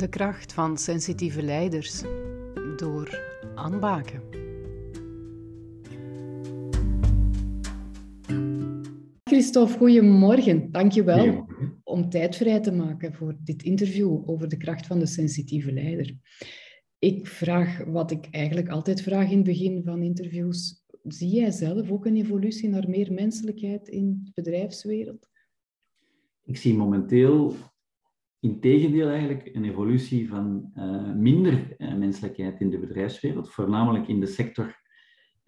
De kracht van sensitieve leiders door Anne Baken. Christophe, goedemorgen. Dank je wel om tijd vrij te maken voor dit interview over de kracht van de sensitieve leider. Ik vraag wat ik eigenlijk altijd vraag in het begin van interviews. Zie jij zelf ook een evolutie naar meer menselijkheid in de bedrijfswereld? Ik zie momenteel integendeel eigenlijk een evolutie van uh, minder uh, menselijkheid in de bedrijfswereld, voornamelijk in de sector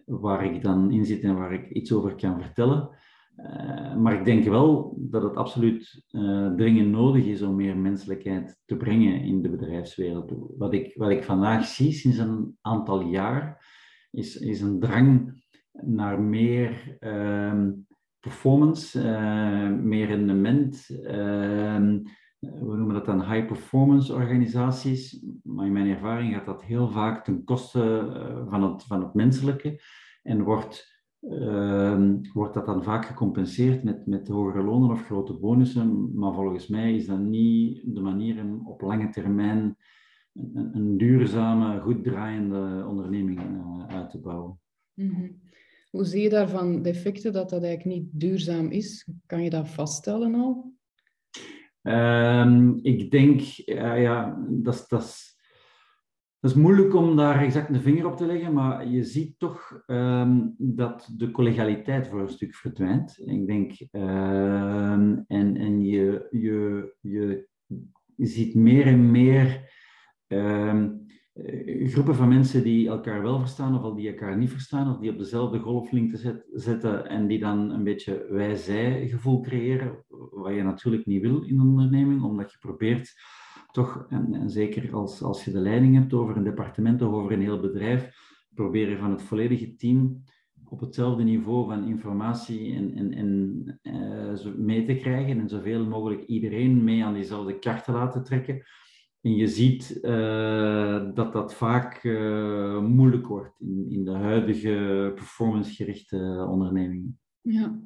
waar ik dan in zit en waar ik iets over kan vertellen. Uh, maar ik denk wel dat het absoluut dringend nodig is om meer menselijkheid te brengen in de bedrijfswereld. Wat ik, wat ik vandaag zie sinds een aantal jaar, is, is een drang naar meer ehm, performance, meer rendement ehm, we noemen dat dan high-performance organisaties, maar in mijn ervaring gaat dat heel vaak ten koste eh, van het, van het menselijke en wordt, uh, wordt dat dan vaak gecompenseerd met, met hogere lonen of grote bonussen, maar volgens mij is dat niet de manier om op lange termijn een, een duurzame, goed draaiende onderneming uh, uit te bouwen. Mm Hoe zie je daarvan de effecten dat dat eigenlijk niet duurzaam is? Kan je dat vaststellen al? Um, ik denk, uh, ja, dat is, dat, is, moeilijk om daar exact de vinger op te leggen, maar je ziet toch um, dat de collegialiteit voor een stuk verdwijnt. Ik denk, uh, en, en je, je, je, ziet meer en meer groepen van mensen die elkaar wel verstaan of al die elkaar niet verstaan, of die op dezelfde golflengte zetten en die dan een beetje wij-zij gevoel creëren, wat je natuurlijk niet wil in een onderneming, omdat je probeert toch, en, zeker als, als je de leiding hebt over een departement of over een heel bedrijf, probeer je van het volledige team op hetzelfde niveau van informatie en, en, en uh, mee te krijgen en zoveel mogelijk iedereen mee aan diezelfde kaart te laten trekken en je ziet uh, dat dat vaak uh, moeilijk wordt in, in de huidige performancegerichte ondernemingen. Ja,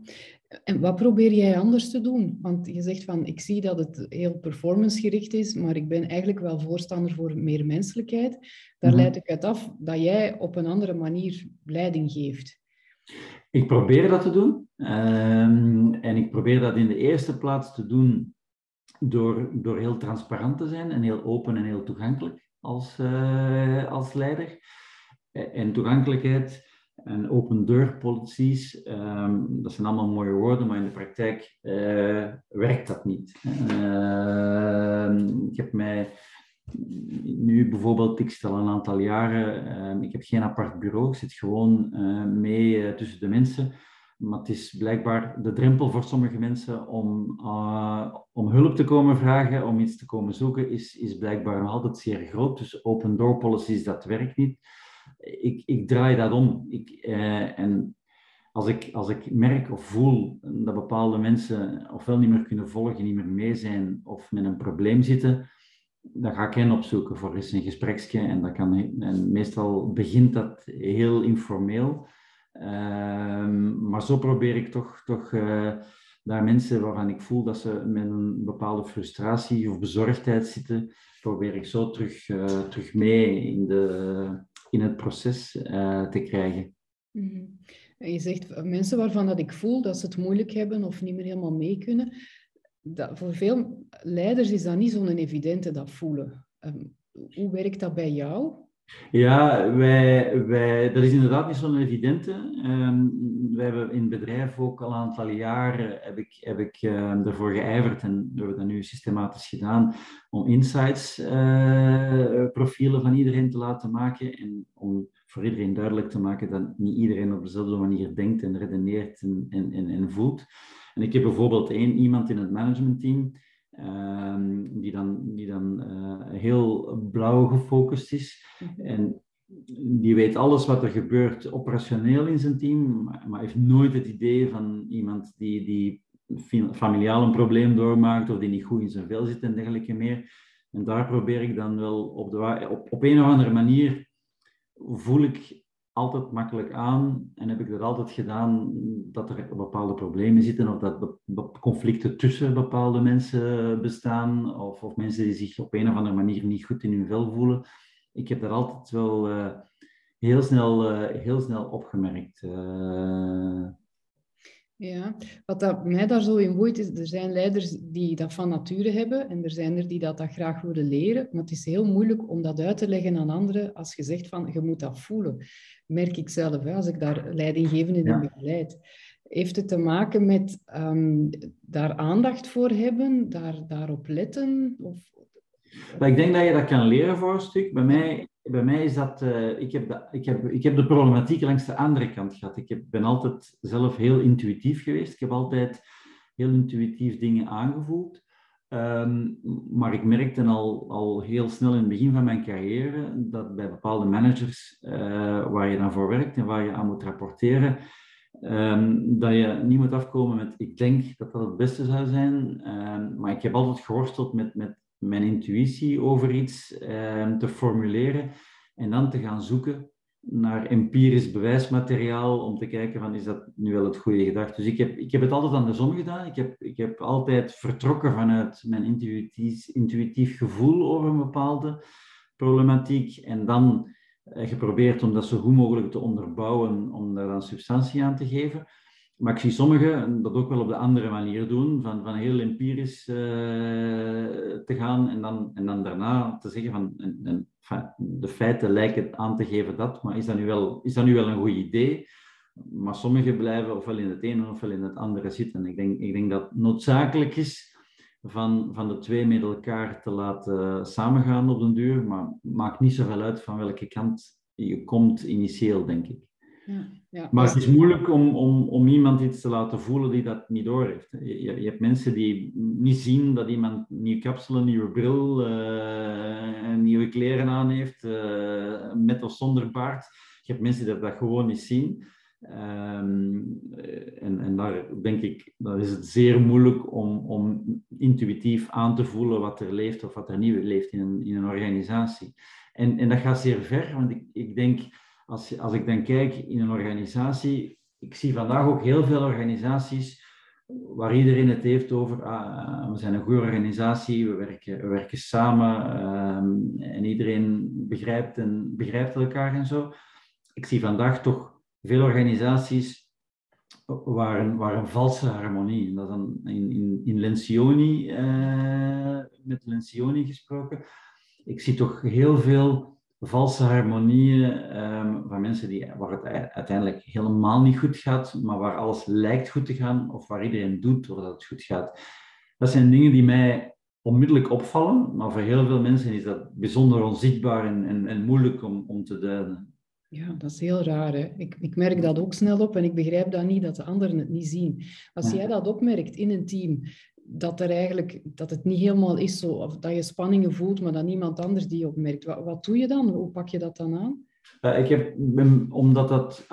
en wat probeer jij anders te doen? Want je zegt van, ik zie dat het heel performancegericht is, maar ik ben eigenlijk wel voorstander voor meer menselijkheid. Daar mm -hmm. leid ik uit af dat jij op een andere manier leiding geeft. Ik probeer dat te doen. Um, en ik probeer dat in de eerste plaats te doen door, door heel transparant te zijn en heel open en heel toegankelijk als, uh, als leider. En toegankelijkheid en open deur policies, um, dat zijn allemaal mooie woorden, maar in de praktijk uh, werkt dat niet. Uh, ik heb mij nu bijvoorbeeld, ik stel een aantal jaren, ik heb geen apart bureau, ik zit gewoon mee tussen de mensen. Maar het is blijkbaar de drempel voor sommige mensen om, uh, om hulp te komen vragen, om iets te komen zoeken, is, is blijkbaar nog altijd zeer groot. Dus open door policies, dat werkt niet. Ik, ik draai dat om. Ik, uh, en als ik, als ik merk of voel dat bepaalde mensen ofwel niet meer kunnen volgen, niet meer mee zijn of met een probleem zitten, dan ga ik hen opzoeken voor eens een gespreksje. En, dat kan, en meestal begint dat heel informeel. Um, maar zo probeer ik toch, toch uh, daar mensen waarvan ik voel dat ze met een bepaalde frustratie of bezorgdheid zitten, probeer ik zo terug, uh, terug mee in, de, in het proces uh, te krijgen. -hmm. En je zegt mensen waarvan dat ik voel dat ze het moeilijk hebben of niet meer helemaal mee kunnen. Dat, voor veel leiders is dat niet zo'n evidente dat voelen. Um, hoe werkt dat bij jou? Ja, wij, wij, dat is inderdaad niet zo'n evidente. Um, wij hebben in het bedrijf ook al een aantal jaren heb ik, heb ik uh, ervoor geijverd en we hebben dat nu systematisch gedaan om insights uh, profielen van iedereen te laten maken en om voor iedereen duidelijk te maken dat niet iedereen op dezelfde manier denkt en redeneert en, en, en, en voelt. En ik heb bijvoorbeeld één iemand in het managementteam Um, die dan, die dan uh, heel blauw gefocust is. Mhm. En die weet alles wat er gebeurt operationeel in zijn team, maar heeft nooit het idee van iemand die, die familiaal een probleem doormaakt of die niet goed in zijn vel zit en dergelijke meer. En daar probeer ik dan wel op, de, op, op een of andere manier voel ik altijd makkelijk aan en heb ik dat altijd gedaan dat er bepaalde problemen zitten of dat conflicten tussen bepaalde mensen bestaan of, of mensen die zich op een of andere manier niet goed in hun vel voelen. Ik heb dat altijd wel uh, heel, snel, uh, heel snel opgemerkt. Uh, ja, wat dat mij daar zo in boeit is, er zijn leiders die dat van nature hebben en er zijn er die dat, dat graag willen leren, maar het is heel moeilijk om dat uit te leggen aan anderen als je zegt van, je moet dat voelen. Merk ik zelf, hè, als ik daar leidinggevenden in begeleid. Heeft het te maken met um, daar aandacht voor hebben, daar, daarop letten? Of... Maar ik denk dat je dat kan leren voor een stuk. Bij mij bij mij is dat, uh, ik, heb de, ik, heb, ik heb de problematiek langs de andere kant gehad. Ik heb, ben altijd zelf heel intuïtief geweest. Ik heb altijd heel intuïtief dingen aangevoeld. Um, maar ik merkte al, al heel snel in het begin van mijn carrière dat bij bepaalde managers uh, waar je dan voor werkt en waar je aan moet rapporteren, um, dat je niet moet afkomen met ik denk dat dat het beste zou zijn. Um, maar ik heb altijd geworsteld met, met mijn intuïtie over iets eh, te formuleren en dan te gaan zoeken naar empirisch bewijsmateriaal om te kijken van is dat nu wel het goede gedacht. Dus ik heb, ik heb het altijd andersom gedaan. Ik heb, ik heb altijd vertrokken vanuit mijn intuïtief, intuïtief gevoel over een bepaalde problematiek en dan eh, geprobeerd om dat zo goed mogelijk te onderbouwen, om daar dan substantie aan te geven. Maar ik zie sommigen dat ook wel op de andere manier doen, van, van heel empirisch uh, te gaan en dan, en dan daarna te zeggen van de feiten lijken aan te geven dat, maar is dat, nu wel, is dat nu wel een goed idee? Maar sommigen blijven ofwel in het ene ofwel in het andere zitten. Ik denk, ik denk dat het noodzakelijk is van, van de twee met elkaar te laten samengaan op den duur, maar maakt niet zoveel uit van welke kant je komt initieel, denk ik. Ja, ja. Maar het is moeilijk om, om, om iemand iets te laten voelen die dat niet doorheeft. Je, je hebt mensen die niet zien dat iemand nieuwe kapsel, een nieuwe bril, uh, nieuwe kleren aan heeft, uh, met of zonder baard. Je hebt mensen die dat gewoon niet zien. Um, en, en daar denk ik, dat is het zeer moeilijk om, om intuïtief aan te voelen wat er leeft of wat er niet leeft in een, in een organisatie. En, en dat gaat zeer ver, want ik, ik denk als, als ik dan kijk in een organisatie, ik zie vandaag ook heel veel organisaties waar iedereen het heeft over, ah, we zijn een goede organisatie, we werken, we werken samen um, en iedereen begrijpt, en, begrijpt elkaar en zo. Ik zie vandaag toch veel organisaties waar een, waar een valse harmonie, dat dan in, in, in Lencioni, uh, met Lencioni gesproken, ik zie toch heel veel valse harmonieën um, van mensen die, waar het uiteindelijk helemaal niet goed gaat, maar waar alles lijkt goed te gaan of waar iedereen doet doordat het goed gaat. Dat zijn dingen die mij onmiddellijk opvallen, maar voor heel veel mensen is dat bijzonder onzichtbaar en, en, en moeilijk om, om te duiden. Ja, dat is heel raar. Hè? Ik, ik merk dat ook snel op en ik begrijp dat niet, dat de anderen het niet zien. Als jij dat opmerkt in een team, dat, er eigenlijk, dat het niet helemaal is zo, of dat je spanningen voelt, maar dat niemand anders die opmerkt. Wat, wat doe je dan? Hoe pak je dat dan aan? Ik heb, omdat dat,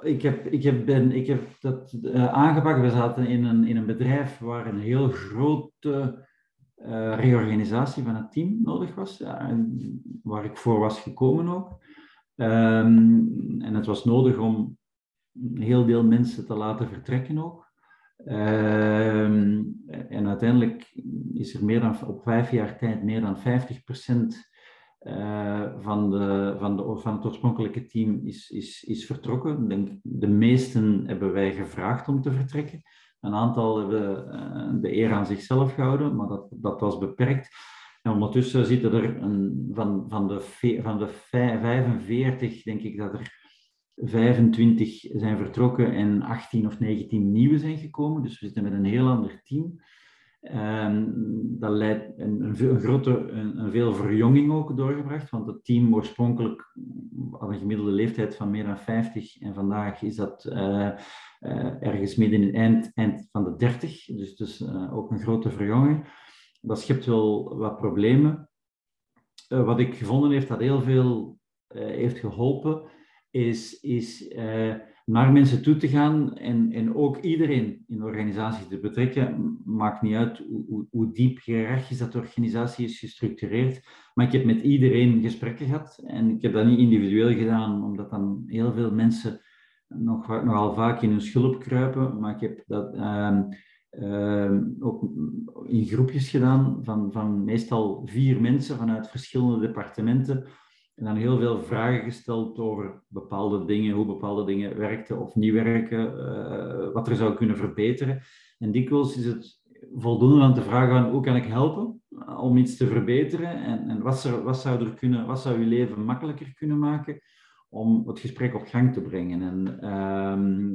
ik heb, ik heb, ben, ik heb dat uh, aangepakt. We zaten in een, in een bedrijf waar een heel grote uh, reorganisatie van het team nodig was, en waar ik voor was gekomen ook. Um, en het was nodig om een heel deel mensen te laten vertrekken ook. Ehm, en uiteindelijk is er meer dan, op vijf jaar tijd meer dan 50% uh, van, de, van, de, van het oorspronkelijke team is, is, is vertrokken. Denk, de meesten hebben wij gevraagd om te vertrekken. Een aantal hebben uh, de eer aan zichzelf gehouden, maar dat, dat was beperkt. En ondertussen zitten er een, van, van, de, van de 45, denk ik dat er 25 zijn vertrokken en 18 of 19 nieuwe zijn gekomen. Dus we zitten met een heel ander team. Um, dat leidt een, een, een grote, een, een, veel verjonging ook doorgebracht, want het team oorspronkelijk had een gemiddelde leeftijd van meer dan 50 en vandaag is dat uh, uh, ergens midden in het eind, eind van de 30, dus, dus uh, ook een grote verjonging. Dat schept wel wat problemen. wat ik gevonden heb dat heel veel heeft geholpen, is, is uh, naar mensen toe te gaan en, en ook iedereen in de organisatie te betrekken. Maakt niet uit hoe, hoe diep hiërarchisch dat organisatie is gestructureerd. Maar ik heb met iedereen gesprekken gehad en ik heb dat niet individueel gedaan, omdat dan heel veel mensen nog, nogal vaak in hun schulp kruipen. Maar ik heb dat ehm, ehm, ook in groepjes gedaan van, van meestal vier mensen vanuit verschillende departementen en dan heel veel vragen gesteld over bepaalde dingen, hoe bepaalde dingen werkten of niet werken, uh, wat er zou kunnen verbeteren. En dikwijls is het voldoende aan te vragen van hoe kan ik helpen om iets te verbeteren en, en wat, zou, wat, zou er kunnen, wat zou je leven makkelijker kunnen maken om het gesprek op gang te brengen. En, ehm,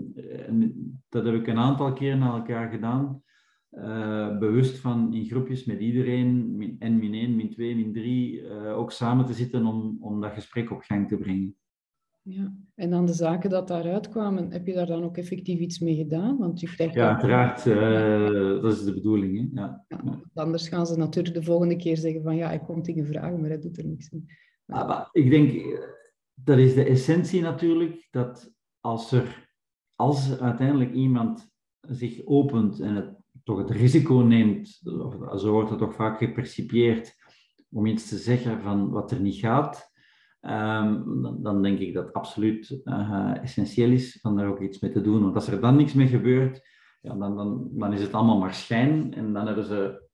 dat heb ik een aantal keren naar elkaar gedaan. Uh, bewust van in groepjes met iedereen, min, en min 1, min 2, min 3, uh, ook samen te zitten om, om dat gesprek op gang te brengen. Ja, en dan de zaken dat daaruit kwamen, heb je daar dan ook effectief iets mee gedaan? Want je krijgt ja, uiteraard, uh, dat is de bedoeling. Hè? Ja. ja. anders gaan ze natuurlijk de volgende keer zeggen van ja, ik kom dingen vragen, maar dat doet er niks in. Maar... Ah, ik denk, dat is de essentie natuurlijk, dat als er, als uiteindelijk iemand zich opent en het toch het risico neemt, zo wordt het toch vaak gepercipieerd, om iets te zeggen van wat er niet gaat, ehm, dan, denk ik dat het absoluut uh, essentieel is om daar ook iets mee te doen. Want als er dan niks mee gebeurt, ja, dan, dan, dan is het allemaal maar schijn en dan hebben ze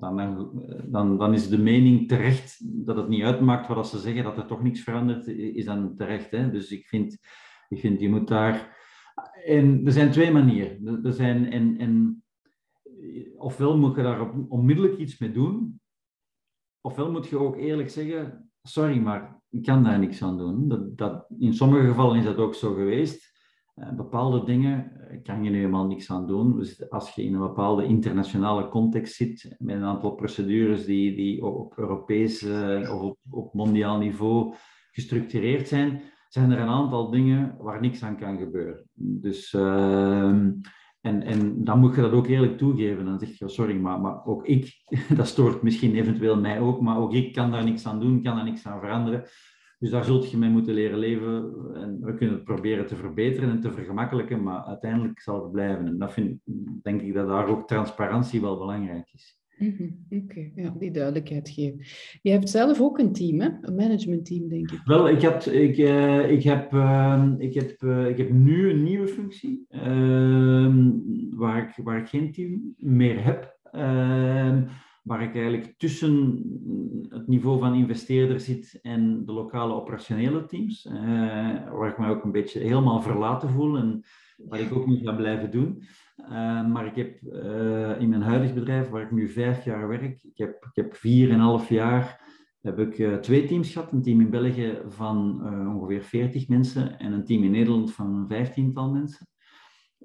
dan, dan, dan is de mening terecht dat het niet uitmaakt wat ze zeggen, dat er toch niks verandert, is dan terecht. Hè? Dus ik vind, ik vind, je moet daar... En er zijn twee manieren. Er zijn, en, en ofwel moet je daar onmiddellijk iets mee doen, ofwel moet je ook eerlijk zeggen, sorry, maar ik kan daar niks aan doen. Dat, dat, in sommige gevallen is dat ook zo geweest. Uh, bepaalde dingen kan je nu helemaal niks aan doen. Dus als je in een bepaalde internationale context zit, met een aantal procedures die, die op Europees uh, of op, op mondiaal niveau gestructureerd zijn, zijn er een aantal dingen waar niks aan kan gebeuren. Dus uh, en, en dan moet je dat ook eerlijk toegeven. Dan zeg je, sorry, maar, maar ook ik, dat stoort misschien eventueel mij ook, maar ook ik kan daar niks aan doen, kan daar niks aan veranderen. Dus daar zult je mee moeten leren leven. En we kunnen het proberen te verbeteren en te vergemakkelijken, maar uiteindelijk zal het blijven. En dat vind, denk ik dat daar ook transparantie wel belangrijk is. Mhm, oké, ja, die duidelijkheid geven. Je hebt zelf ook een team, hè? een managementteam, denk ik. Wel, ik, had, ik, uh, ik, heb, uh, ik, heb, uh, ik heb nu een nieuwe functie ehm, waar, ik, waar ik geen team meer heb. Ehm, waar ik eigenlijk tussen het niveau van investeerder zit en de lokale operationele teams. Eh, waar ik me ook een beetje helemaal verlaten voel en wat ik ook niet ga blijven doen. Uh, maar ik heb uh, in mijn huidig bedrijf, waar ik nu vijf jaar werk, ik heb, ik heb vier en half jaar heb ik uh, twee teams gehad. Een team in België van ongeveer 40 mensen en een team in Nederland van een vijftiental mensen.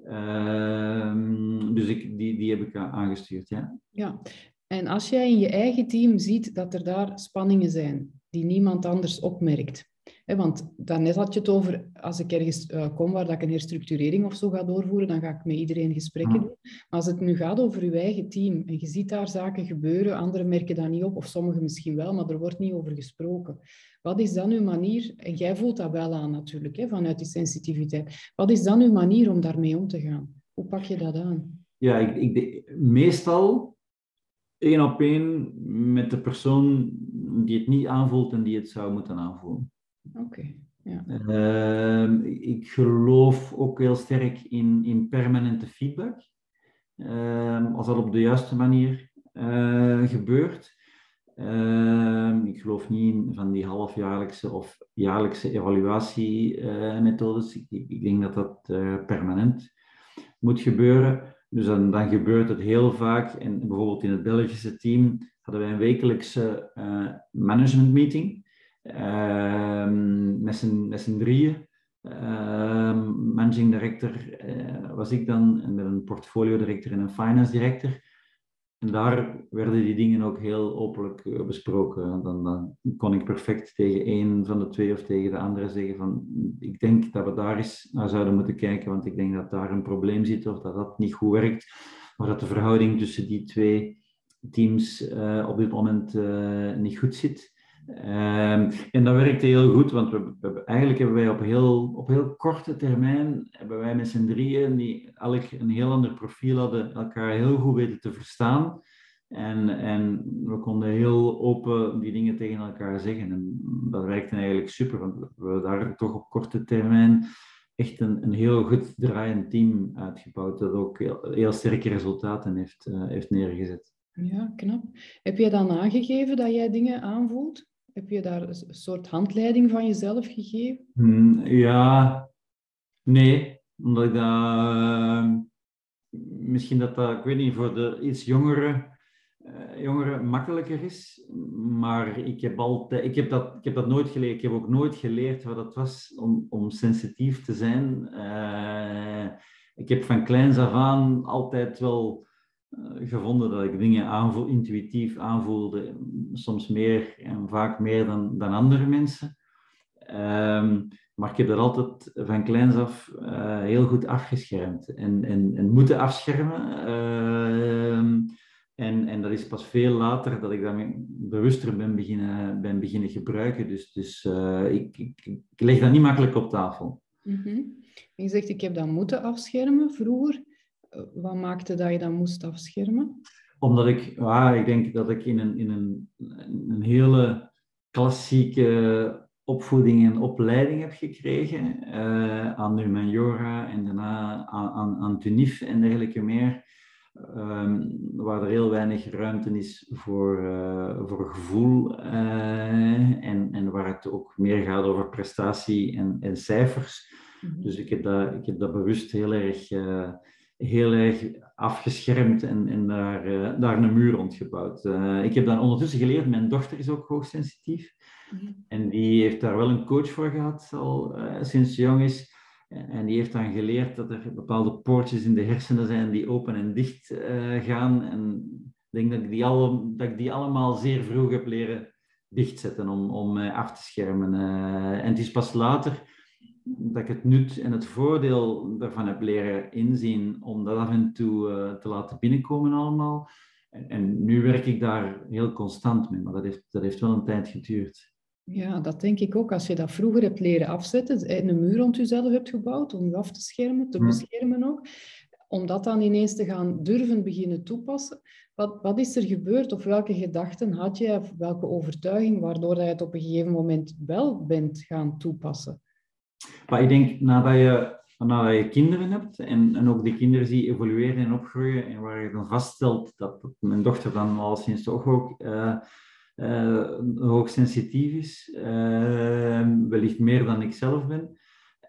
Ehm, dus ik, die, die heb ik aangestuurd, ja. Ja, en als jij in je eigen team ziet dat er daar spanningen zijn die niemand anders opmerkt, want daarnet had je het over, als ik ergens uh, kom waar dat ik een herstructurering of zo ga doorvoeren, dan ga ik met iedereen gesprekken doen. Maar als het nu gaat over je eigen team en je ziet daar zaken gebeuren, anderen merken dat niet op, of sommigen misschien wel, maar er wordt niet over gesproken. Wat is dan uw manier, en jij voelt dat wel aan natuurlijk, vanuit die sensitiviteit, wat is dan uw manier om daarmee om te gaan? Hoe pak je dat aan? Ja, ik, ik, meestal één op één met de persoon die het niet aanvoelt en die het zou moeten aanvoelen. Oké. Ja. Uh, ik geloof ook heel sterk in, in permanente feedback. Uh, als dat op de juiste manier uh, gebeurt. Ehm, ik geloof niet in van die halfjaarlijkse of jaarlijkse evaluatiemethodes. ik, ik, denk dat dat eh, permanent moet gebeuren. Dus dan, dan gebeurt het heel vaak. En bijvoorbeeld in het Belgische team hadden wij een wekelijkse uh, management meeting. Ehm, met z'n drieën. Ehm, managing director uh, was ik dan, met een portfolio director en een finance director. En daar werden die dingen ook heel openlijk eh, besproken. Dan, dan, kon ik perfect tegen één van de twee of tegen de andere zeggen van ik denk dat we daar eens naar zouden moeten kijken, want ik denk dat daar een probleem zit of dat dat niet goed werkt. Of dat de verhouding tussen die twee teams uh, op dit moment niet goed zit. Ehm, en dat werkte heel goed, want we, eigenlijk hebben wij op heel, op heel korte termijn, hebben wij met z'n drieën, die elk een heel ander profiel hadden, elkaar heel goed weten te verstaan. En, en we konden heel open die dingen tegen elkaar zeggen. En dat werkte eigenlijk super, want we hebben daar toch op korte termijn echt een, een heel goed draaiend team uitgebouwd, dat ook heel, sterke resultaten heeft, uh, heeft neergezet. Ja, knap. Heb je dan aangegeven dat jij dingen aanvoelt? Heb je daar een soort handleiding van jezelf gegeven? Hmm, ja, nee, omdat dat uh, misschien dat dat, ik weet niet, voor de iets jongere uh, jongeren makkelijker is. Maar ik heb, altijd, ik, heb dat, ik heb dat nooit geleerd. Ik heb ook nooit geleerd wat het was om, om sensitief te zijn. Uh, ik heb van kleins af aan altijd wel gevonden dat ik dingen intuïtief aanvoelde. Soms meer en vaak meer dan, dan andere mensen. Um, maar ik heb dat altijd van kleins af heel goed afgeschermd en, en, en moeten afschermen. Ehm, en, en dat is pas veel later dat ik dat bewuster ben beginnen, ben beginnen gebruiken. Dus, dus uh, ik, ik, leg dat niet makkelijk op tafel. -hmm. Je zegt, ik heb dat moeten afschermen vroeger. Eh, wat maakte dat je dat moest afschermen? Omdat ik, ja, ik denk dat ik in een, in een, een hele klassieke opvoeding en opleiding heb gekregen. Uh, aan Numenjora en daarna aan, aan, aan Tunif en dergelijke meer um, waar er heel weinig ruimte is voor, uh, voor gevoel uh, en, en waar het ook meer gaat over prestatie en, en cijfers. Mm-hmm. Dus ik heb, dat, ik heb dat bewust heel erg, heel erg afgeschermd en, en daar, daar een muur rond gebouwd. ik heb dan ondertussen geleerd, mijn dochter is ook hoogsensitief. Mm-hmm. En die heeft daar wel een coach voor gehad, al sinds ze jong is. En die heeft dan geleerd dat er bepaalde poortjes in de hersenen zijn die open en dicht uh, gaan. En ik denk dat ik, die alle, dat ik die allemaal zeer vroeg heb leren dichtzetten om, om uh, af te schermen. Uh, en het is pas later dat ik het nut en het voordeel daarvan heb leren inzien om dat af en toe te laten binnenkomen allemaal. En, en, nu werk ik daar heel constant mee, maar dat heeft, dat heeft wel een tijd geduurd. Ja, dat denk ik ook. Als je dat vroeger hebt leren afzetten, en een muur rond jezelf hebt gebouwd om je af te schermen, te hm. beschermen ook, om dat dan ineens te gaan durven beginnen toepassen. Wat, wat is er gebeurd of welke gedachten had je of welke overtuiging waardoor je het op een gegeven moment wel bent gaan toepassen? Maar ik denk nadat je, nadat je kinderen hebt en, en ook die kinderen die evolueren en opgroeien en waar je dan vaststelt dat, mijn dochter dan al sinds toch ook... Uh, uh, hoogsensitief is, uh, wellicht meer dan ik zelf ben,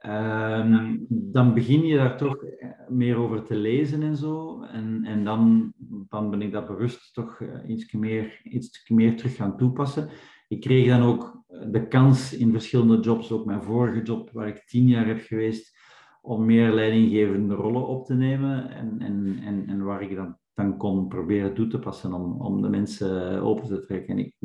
uh, dan begin je daar toch meer over te lezen en zo. En, en dan, dan ben ik dat bewust toch eh, iets meer, iets meer terug gaan toepassen. Ik kreeg dan ook de kans in verschillende jobs, ook mijn vorige job waar ik tien jaar heb geweest, om meer leidinggevende rollen op te nemen en, en, en, en waar ik dan dan kon proberen toe te passen om, om de mensen open te trekken. En, ik,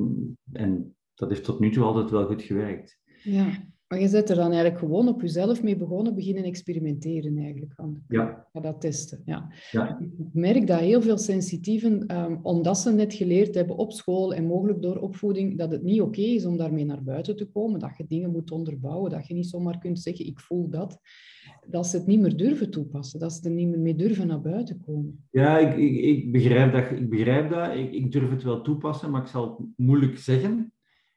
en dat heeft tot nu toe altijd wel goed gewerkt. Ja, maar je zet er dan eigenlijk gewoon op jezelf mee begonnen, beginnen experimenteren eigenlijk. Van, ja. Ga dat testen. Ja. ja. Ik merk dat heel veel sensitieven, um, omdat ze net geleerd hebben op school en mogelijk door opvoeding, dat het niet oké is om daarmee naar buiten te komen, dat je dingen moet onderbouwen, dat je niet zomaar kunt zeggen, ik voel dat dat ze het niet meer durven toepassen, dat ze er niet meer mee durven naar buiten komen. Ja, ik, ik, ik begrijp dat. Ik, begrijp dat. Ik, ik, durf het wel toepassen, maar ik zal het moeilijk zeggen.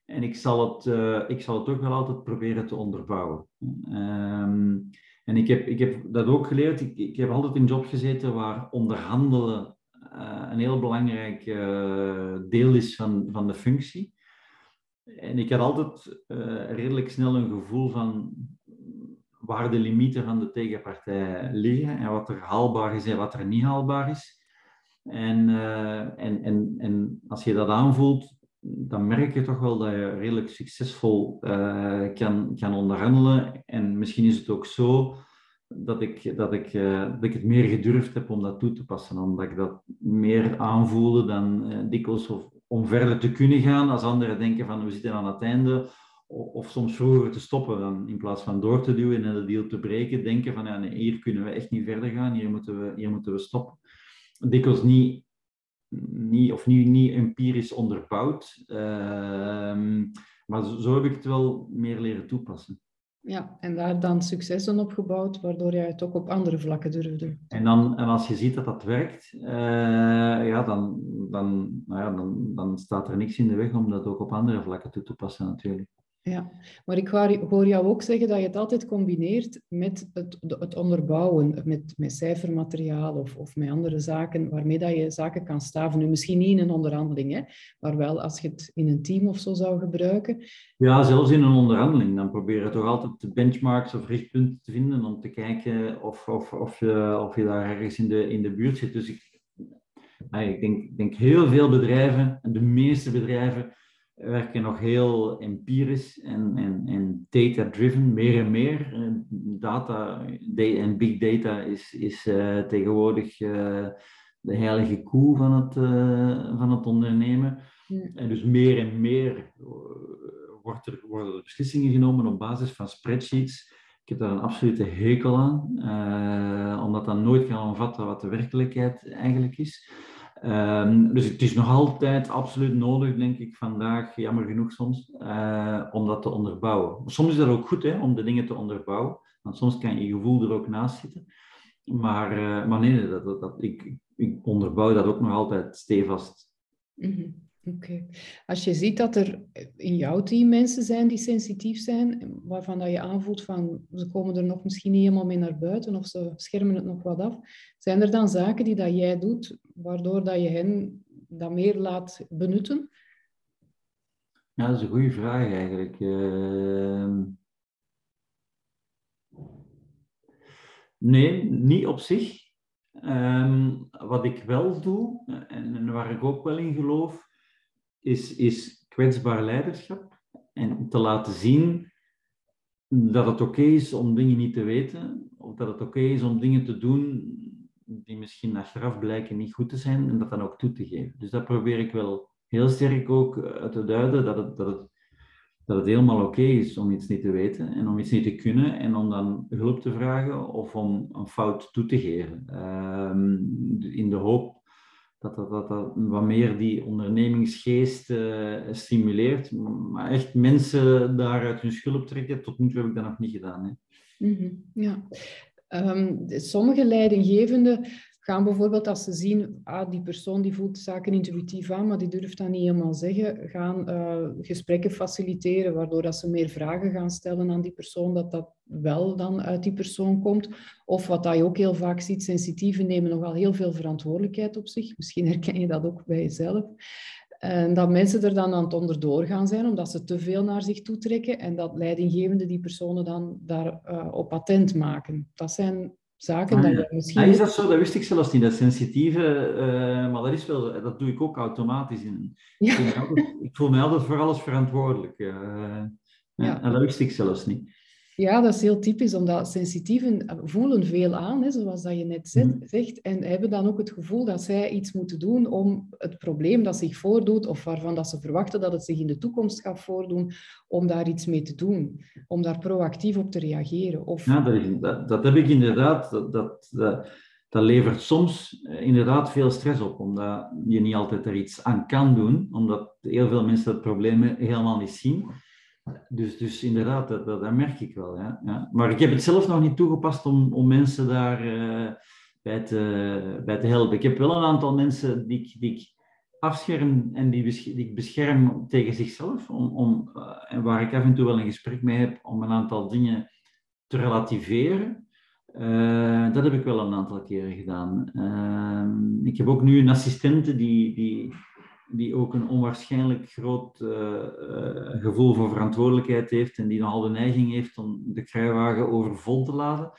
En ik zal het, uh, ik zal het ook wel altijd proberen te onderbouwen. Um, en ik heb, ik heb dat ook geleerd. Ik, ik heb altijd in jobs gezeten waar onderhandelen uh, een heel belangrijk uh, deel is van, van de functie. En ik had altijd redelijk snel een gevoel van waar de limieten van de tegenpartij liggen en wat er haalbaar is en wat er niet haalbaar is. En, en, en, en als je dat aanvoelt, dan merk je toch wel dat je redelijk succesvol uh, kan, kan onderhandelen. En misschien is het ook zo dat ik, dat, ik, uh, dat ik het meer gedurfd heb om dat toe te passen, omdat ik dat meer aanvoelde dan dikwijls of, om verder te kunnen gaan als anderen denken van we zitten aan het einde of soms vroeger te stoppen dan in plaats van door te duwen en de deal te breken, denken van ja, nee, hier kunnen we echt niet verder gaan, hier moeten we, hier moeten we stoppen. Dikwijls niet niet, of niet, niet empirisch onderbouwd. Ehm, maar zo, zo, heb ik het wel meer leren toepassen. Ja, en daar dan successen op gebouwd, waardoor jij het ook op andere vlakken durfde. En, dan, en als je ziet dat dat werkt, uh, ja, dan, dan, nou ja, dan, dan staat er niks in de weg om dat ook op andere vlakken toe te passen natuurlijk. Ja, maar ik hoor jou ook zeggen dat je het altijd combineert met het, het onderbouwen, met, met cijfermateriaal of, of met andere zaken waarmee dat je zaken kan staven. Nu, misschien niet in een onderhandeling, maar wel als je het in een team of zo zou gebruiken. Ja, zelfs in een onderhandeling. Dan probeer je toch altijd de benchmarks of richtpunten te vinden om te kijken of, of, of, je, daar ergens in de, in de buurt zit. Dus ik, ik denk, denk heel veel bedrijven, en de meeste bedrijven, werken nog heel empirisch en, en, en data-driven, meer en meer. Eh, data en big data is, is uh, tegenwoordig uh, de heilige koe van het, uh, van het ondernemen. Ja. En dus meer en meer wordt er, worden er beslissingen genomen op basis van spreadsheets. Ik heb daar een absolute hekel aan, omdat dat nooit kan omvatten wat de werkelijkheid eigenlijk is. Um, dus het is nog altijd absoluut nodig, denk ik, vandaag, jammer genoeg soms, uh, om dat te onderbouwen. Soms is dat ook goed hè, om de dingen te onderbouwen, want soms kan je gevoel er ook naast zitten. Maar, uh, maar nee, dat, dat, ik, ik onderbouw dat ook nog altijd stevast. -hmm. Oké. Als je ziet dat er in jouw team mensen zijn die sensitief zijn, waarvan dat je aanvoelt van ze komen er nog misschien niet helemaal mee naar buiten of ze schermen het nog wat af, zijn er dan zaken die dat jij doet waardoor dat je hen dat meer laat benutten? Ja, dat is een goede vraag eigenlijk. Uh... Nee, niet op zich. Um, wat ik wel doe, en waar ik ook wel in geloof, is, is kwetsbaar leiderschap. En te laten zien dat het oké is om dingen niet te weten, of dat het oké is om dingen te doen die misschien achteraf blijken niet goed te zijn, en dat dan ook toe te geven. Dus dat probeer ik wel heel sterk ook uit te duiden, dat het, dat het, dat het helemaal oké is om iets niet te weten en om iets niet te kunnen en om dan hulp te vragen of om een fout toe te geven. Um, in de hoop dat dat, dat, wat meer die ondernemingsgeest uh, stimuleert. Maar echt mensen daaruit hun schulp trekken, tot nu toe heb ik dat nog niet gedaan. Hè. Mm ja. Um, sommige leidinggevenden gaan bijvoorbeeld als ze zien, ah, die persoon die voelt zaken intuïtief aan, maar die durft dat niet helemaal zeggen, gaan uh, gesprekken faciliteren, waardoor dat ze meer vragen gaan stellen aan die persoon, dat dat wel dan uit die persoon komt. Of wat dat je ook heel vaak ziet, sensitieven nemen nogal heel veel verantwoordelijkheid op zich. Misschien herken je dat ook bij jezelf. En dat mensen er dan aan het onderdoor gaan zijn, omdat ze te veel naar zich toe trekken en dat leidinggevende die personen dan daar uh, op attent maken. Dat zijn zaken ah, dat je misschien... Ah, is dat zo? Dat wist ik zelfs niet, dat sensitieve, uh, maar dat is wel, dat doe ik ook automatisch. In. Ja. Ik, voel altijd, ik, voel me altijd voor alles verantwoordelijk. Uh, ja. En dat wist ik zelfs niet. Ja, dat is heel typisch, omdat sensitieven voelen veel aan, hè, zoals dat je net mhm. zegt, en hebben dan ook het gevoel dat zij iets moeten doen om het probleem dat zich voordoet, of waarvan dat ze verwachten dat het zich in de toekomst gaat voordoen, om daar iets mee te doen, om daar proactief op te reageren. Of... Ja, dat, dat, dat heb ik inderdaad. Dat, dat, dat, levert soms eh, inderdaad veel stress op, omdat je niet altijd er iets aan kan doen, omdat heel veel mensen het probleem helemaal niet zien. Dus, dus inderdaad, dat, dat, merk ik wel. Ja. ja. Maar ik heb het zelf nog niet toegepast om, om mensen daar uh, bij, te, bij te helpen. Ik heb wel een aantal mensen die ik, die ik afscherm en die, die ik bescherm tegen zichzelf. Om, om, uh, en waar ik af en toe wel een gesprek mee heb om een aantal dingen te relativeren. Uh, dat heb ik wel een aantal keren gedaan. Ehm, ik heb ook nu een assistente die, die die ook een onwaarschijnlijk groot uh, gevoel voor verantwoordelijkheid heeft en die nogal de neiging heeft om de kruiwagen overvol te laden,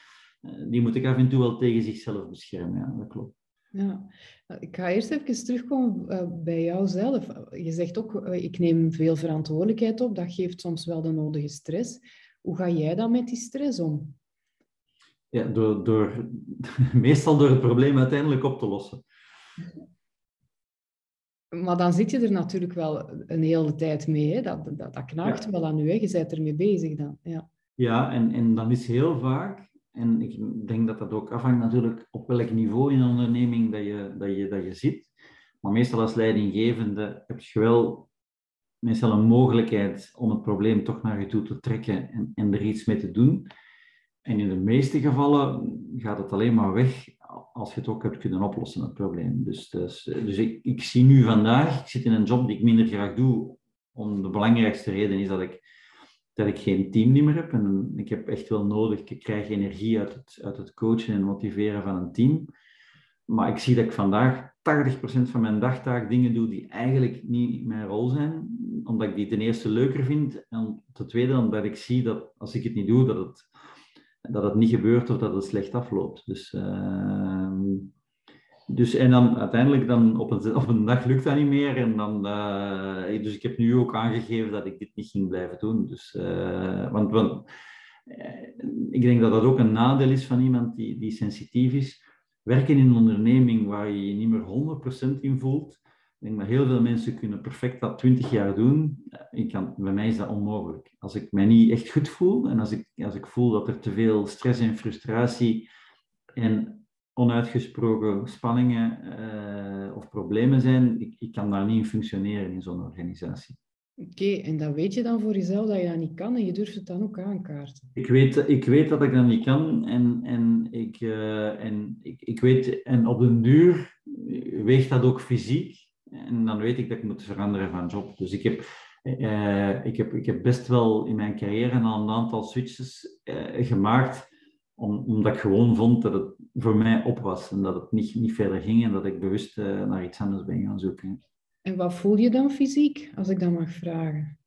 uh, die moet ik af en toe wel tegen zichzelf beschermen. Ja, dat klopt. Ja, ik ga eerst even terugkomen bij jou zelf. Je zegt ook, ik neem veel verantwoordelijkheid op. Dat geeft soms wel de nodige stress. Hoe ga jij dan met die stress om? Ja, door, door, meestal door het probleem uiteindelijk op te lossen. Maar dan zit je er natuurlijk wel een hele tijd mee. Hè? Dat, dat, dat knaagt wel aan je. Hè? Je bent ermee bezig dan. Ja, ja en, en dan is heel vaak, en ik denk dat dat ook afhangt natuurlijk op welk niveau in een onderneming dat je, dat je, dat je zit. Maar meestal als leidinggevende heb je wel meestal een mogelijkheid om het probleem toch naar je toe te trekken en, en er iets mee te doen. En in de meeste gevallen gaat het alleen maar weg als je het ook hebt kunnen oplossen, het probleem. Dus, dus, dus ik, ik zie nu vandaag, ik zit in een job die ik minder graag doe, om de belangrijkste reden is dat ik, dat ik geen team meer heb. En ik heb echt wel nodig, ik krijg energie uit het, uit het coachen en motiveren van een team. Maar ik zie dat ik vandaag 80% van mijn dagtaak dingen doe die eigenlijk niet mijn rol zijn, omdat ik die ten eerste leuker vind en ten tweede omdat ik zie dat als ik het niet doe, dat het, dat het niet gebeurt of dat het slecht afloopt. Dus, uh, dus en dan uiteindelijk dan op een, op een dag lukt dat niet meer en dan, uh, dus ik heb nu ook aangegeven dat ik dit niet ging blijven doen. Dus, uh, want, want eh, ik denk dat dat ook een nadeel is van iemand die, die sensitief is werken in een onderneming waar je je niet meer 100% in voelt. Ik denk dat heel veel mensen kunnen perfect dat 20 jaar doen. Ik kan, bij mij is dat onmogelijk. Als ik mij niet echt goed voel en als ik, als ik voel dat er te veel stress en frustratie en onuitgesproken spanningen uh, of problemen zijn, ik, ik kan daar niet in functioneren in zo'n organisatie. Oké, en dan weet je dan voor jezelf dat je dat niet kan en je durft het dan ook aankaarten. Ik weet, ik weet dat ik dat niet kan en, en, ik, uh, en ik, ik weet, en op den duur weegt dat ook fysiek. En dan weet ik dat ik moet veranderen van job. Dus ik heb, uh, ik heb, ik heb best wel in mijn carrière al een aantal switches uh, gemaakt, om, omdat ik gewoon vond dat het voor mij op was en dat het niet, niet verder ging en dat ik bewust naar iets anders ben gaan zoeken. En wat voel je dan fysiek, als ik dat mag vragen?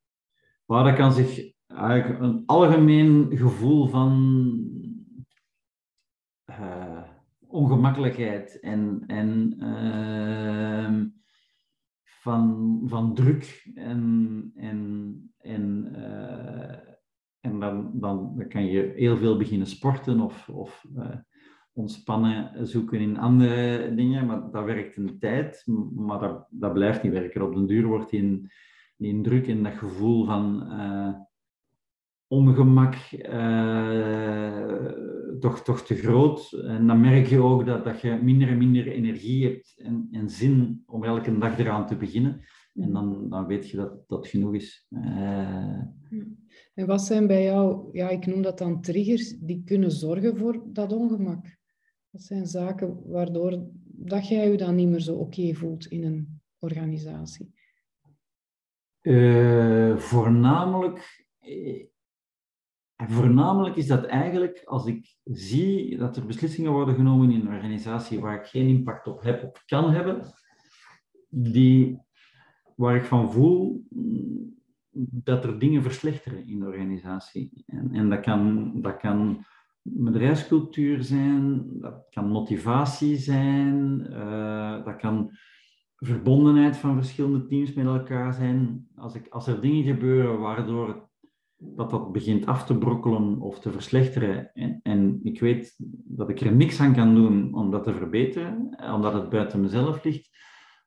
Maar dat kan zich eigenlijk een algemeen gevoel van ongemakkelijkheid en, en uh, van, van druk en, en, en, uh, en dan, dan, kan je heel veel beginnen sporten of, of ontspannen zoeken in andere dingen, maar dat werkt een tijd, maar dat, dat blijft niet werken. Op den duur wordt die, die druk en dat gevoel van uh, ongemak uh, toch, toch te groot. En dan merk je ook dat, dat je minder en minder energie hebt en, en zin om elke dag eraan te beginnen. En dan, dan weet je dat dat genoeg is. Uh, en wat zijn bij jou, ja, ik noem dat dan triggers, die kunnen zorgen voor dat ongemak? Dat zijn zaken waardoor dat jij je dan niet meer zo oké voelt in een organisatie. Uh, voornamelijk, voornamelijk is dat eigenlijk als ik zie dat er beslissingen worden genomen in een organisatie waar ik geen impact op heb of kan hebben, die, waar ik van voel dat er dingen verslechteren in de organisatie. En, en dat, kan, dat kan bedrijfscultuur zijn, dat kan motivatie zijn, uh, dat kan verbondenheid van verschillende teams met elkaar zijn. Als, ik, als er dingen gebeuren waardoor dat, dat begint af te brokkelen of te verslechteren en, en ik weet dat ik er niks aan kan doen om dat te verbeteren, omdat het buiten mezelf ligt,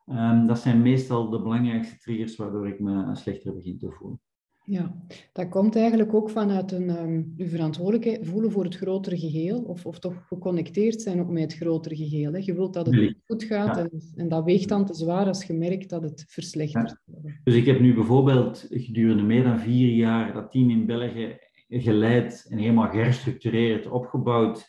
um, dat zijn meestal de belangrijkste triggers waardoor ik me slechter begin te voelen. Ja, dat komt eigenlijk ook vanuit een, um, uw verantwoordelijkheid voelen voor het grotere geheel, of, of toch geconnecteerd zijn ook met het grotere geheel. Hè. Je wilt dat het goed gaat en, en, dat weegt dan te zwaar als je merkt dat het verslechtert. Dus ik heb nu bijvoorbeeld gedurende meer dan vier jaar dat team in België geleid en helemaal geherstructureerd, opgebouwd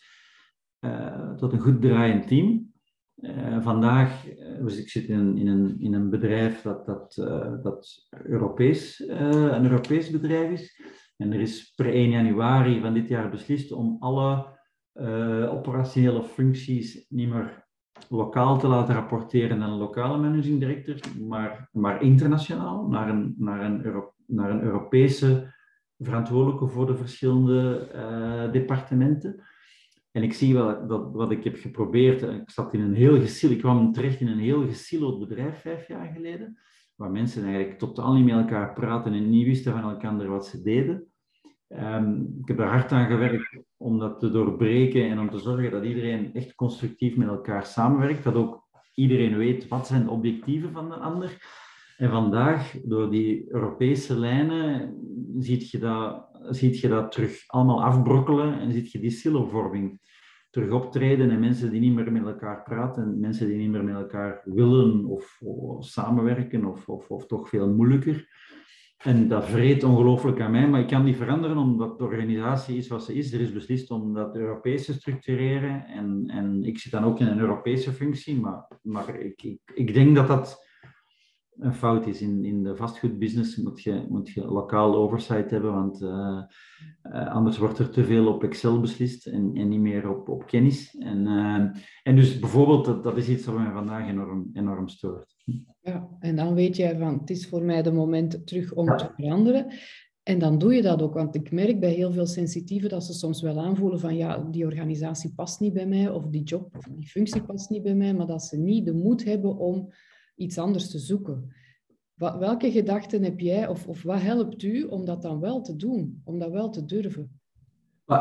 uh, tot een goed draaiend team. Uh, vandaag, dus ik zit in in een, in een bedrijf dat, dat, uh, dat Europees, een Europees bedrijf is. En er is per 1 januari van dit jaar beslist om alle operationele functies niet meer lokaal te laten rapporteren aan een lokale managing director, maar, maar internationaal, naar een, naar, een naar een Europese verantwoordelijke voor de verschillende departementen. En ik zie wel dat wat ik heb geprobeerd, eh, ik zat in een heel gesilo, ik kwam terecht in een heel gesiloed bedrijf vijf jaar geleden, waar mensen eigenlijk totaal niet met elkaar praten en niet wisten van elkaar wat ze deden. Um, ik heb er hard aan gewerkt om dat te doorbreken en om te zorgen dat iedereen echt constructief met elkaar samenwerkt, dat ook iedereen weet wat zijn de objectieven van de ander. En vandaag, door die Europese lijnen, ziet je dat, ziet je dat terug allemaal afbrokkelen en ziet je die silovorming terug optreden en mensen die niet meer met elkaar praten en mensen die niet meer met elkaar willen of, samenwerken of, of, toch veel moeilijker. En dat vreet ongelooflijk aan mij, maar ik kan die veranderen omdat de organisatie is wat ze is. Er is beslist om dat Europees te structureren en, en ik zit dan ook in een Europese functie, maar, maar ik, ik, ik denk dat dat een fout is. In, in de vastgoedbusiness moet je, moet je lokaal oversight hebben, want uh, uh, anders wordt er te veel op Excel beslist en, en niet meer op, op kennis. En, uh, en dus bijvoorbeeld, dat, dat is iets wat mij vandaag enorm, enorm stoort. Ja, en dan weet jij van, het is voor mij de moment terug om te veranderen. En dan doe je dat ook, want ik merk bij heel veel sensitieven dat ze soms wel aanvoelen van ja, die organisatie past niet bij mij, of die job of die functie past niet bij mij, maar dat ze niet de moed hebben om iets anders te zoeken. Welke gedachten heb jij of, of wat helpt u om dat dan wel te doen, om dat wel te durven?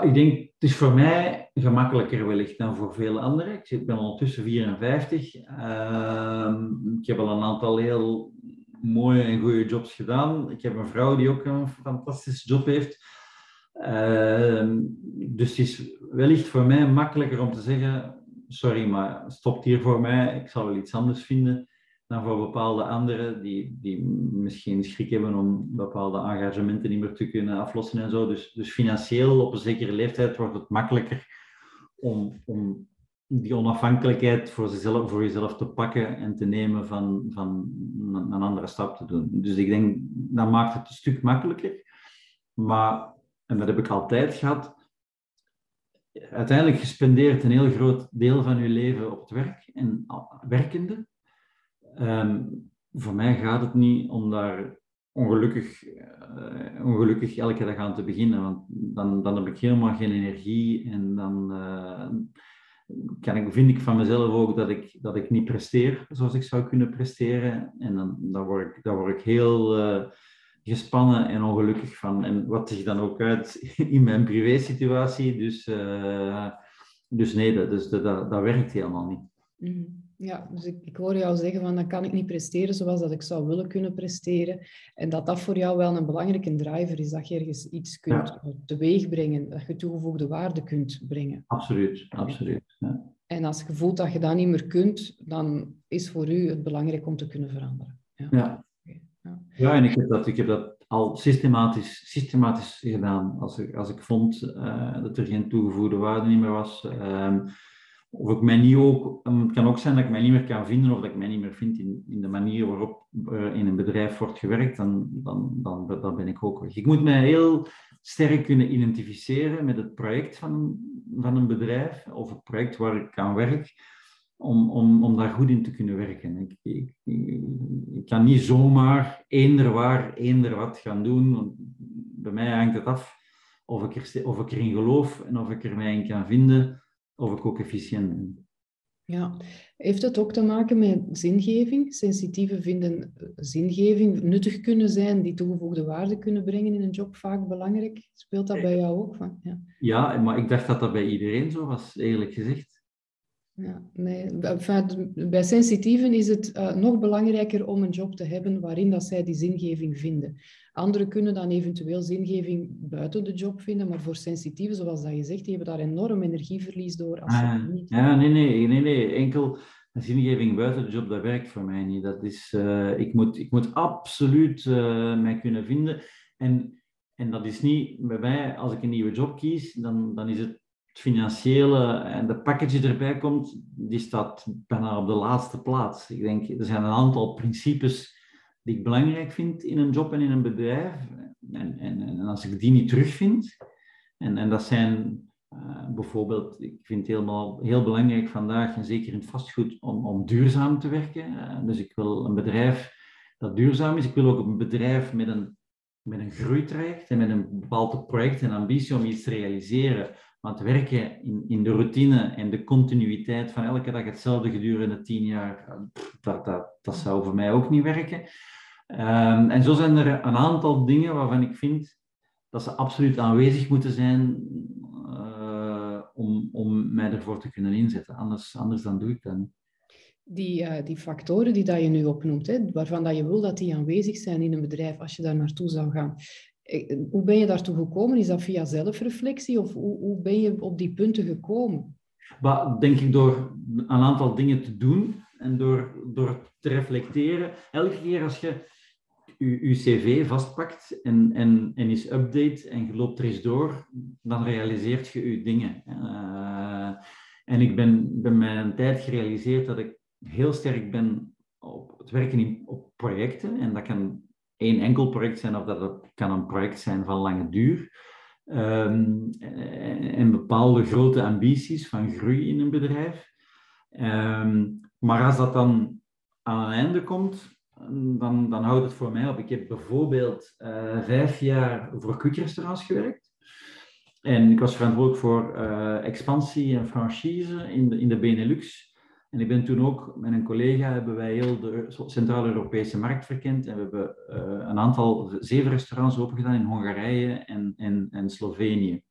ik denk, het is voor mij gemakkelijker wellicht dan voor vele anderen. Ik ben ondertussen 54. Uh, ik heb al een aantal heel mooie en goede jobs gedaan. Ik heb een vrouw die ook een fantastische job heeft. Uh, dus het is wellicht voor mij makkelijker om te zeggen: sorry, maar stopt hier voor mij. Ik zal wel iets anders vinden dan voor bepaalde anderen die, die misschien schrik hebben om bepaalde engagementen niet meer te kunnen aflossen en zo. Dus, dus financieel op een zekere leeftijd wordt het makkelijker om, om die onafhankelijkheid voor, zichzelf, voor jezelf te pakken en te nemen van, van een andere stap te doen. Dus ik denk, dat maakt het een stuk makkelijker. Maar, en dat heb ik altijd gehad, uiteindelijk gespendeerd een heel groot deel van je leven op het werk en werkende. Ehm, voor mij gaat het niet om daar ongelukkig, uh, ongelukkig elke dag aan te beginnen, want dan, dan heb ik helemaal geen energie en dan uh, kan ik, vind ik van mezelf ook dat ik, dat ik niet presteer zoals ik zou kunnen presteren. En dan, dan, word, ik, dan word ik heel uh, gespannen en ongelukkig van. En wat zich dan ook uit in mijn privésituatie. Dus, dus nee, dat, dus dat, dat, werkt helemaal niet. Mm. Ja, dus ik, ik hoor jou zeggen van dan kan ik niet presteren zoals dat ik zou willen kunnen presteren. En dat dat voor jou wel een belangrijke driver is, dat je ergens iets kunt ja. teweeg brengen, dat je toegevoegde waarde kunt brengen. Absoluut, absoluut. Ja. En als je voelt dat je dat niet meer kunt, dan is voor u het belangrijk om te kunnen veranderen. Ja, ja. ja. ja en ik heb, dat, ik heb dat al systematisch, systematisch gedaan. Als ik, als ik vond uh, dat er geen toegevoegde waarde meer was. Uh, of ik mij niet ook, het kan ook zijn dat ik mij niet meer kan vinden of dat ik mij niet meer vind in, in de manier waarop uh, in een bedrijf wordt gewerkt, dan, dan, dan, dan ben ik ook weg. Ik moet mij heel sterk kunnen identificeren met het project van, van een bedrijf of het project waar ik aan werk, om, om, om daar goed in te kunnen werken. Ik, ik, kan niet zomaar eender waar, eender wat gaan doen, want bij mij hangt het af of ik, of ik erin geloof en of ik er mij in kan vinden of ik ook efficiënt ben. Ja, heeft het ook te maken met zingeving? Sensitieven vinden zingeving nuttig kunnen zijn, die toegevoegde waarde kunnen brengen in een job vaak belangrijk. Speelt dat bij jou ook? Van? Ja. ja, maar ik dacht dat dat bij iedereen zo was, eerlijk gezegd. Ja, nee. bij sensitieven is het uh, nog belangrijker om een job te hebben waarin dat zij die zingeving vinden. Anderen kunnen dan eventueel zingeving buiten de job vinden, maar voor sensitieven, zoals dat je zegt, die hebben daar enorm energieverlies door. Als ah, niet... Ja, nee, nee, nee, nee. Enkel zingeving buiten de job, dat werkt voor mij niet. Dat is, uh, ik, moet, ik moet absoluut uh, mij kunnen vinden. En, en dat is niet bij mij, als ik een nieuwe job kies, dan, dan is het het financiële en de package erbij komt, die staat bijna op de laatste plaats. Ik denk, er zijn een aantal principes die ik belangrijk vind in een job en in een bedrijf. En, en, en als ik die niet terugvind, en, en dat zijn uh, bijvoorbeeld, ik vind het helemaal heel belangrijk vandaag, en zeker in het vastgoed, om, om duurzaam te werken. Uh, dus ik wil een bedrijf dat duurzaam is. Ik wil ook een bedrijf met een, met een groeitraject en met een bepaald project en ambitie om iets te realiseren want werken in, in de routine en de continuïteit van elke dag hetzelfde gedurende tien jaar, dat, dat, dat zou voor mij ook niet werken. Um, en zo zijn er een aantal dingen waarvan ik vind dat ze absoluut aanwezig moeten zijn uh, om, om mij ervoor te kunnen inzetten. Anders, anders dan doe ik dat niet. Die, uh, die factoren die dat je nu opnoemt, hè, waarvan dat je wil dat die aanwezig zijn in een bedrijf als je daar naartoe zou gaan. Eh, hoe ben je daartoe gekomen? Is dat via zelfreflectie of hoe, hoe ben je op die punten gekomen? Maar denk ik door een aantal dingen te doen en door, door te reflecteren. Elke keer als je je, cv vastpakt en, en, en is update en je loopt er eens door, dan realiseert je je dingen. Uh, en ik ben, ben mij een tijd gerealiseerd dat ik heel sterk ben op het werken in, op projecten. En dat kan één enkel project zijn of dat kan een project zijn van lange duur. Um, en bepaalde grote ambities van groei in een bedrijf. Um, maar als dat dan aan een einde komt, dan, dan houdt het voor mij op. Ik heb bijvoorbeeld uh, vijf jaar voor quick-restaurants gewerkt. En ik was verantwoordelijk voor uh, expansie en franchise in de, in de Benelux. En ik ben toen ook met een collega hebben wij heel de Centraal-Europese markt verkend. En we hebben uh, een aantal zeven restaurants opengedaan in Hongarije en, en, en Slovenië.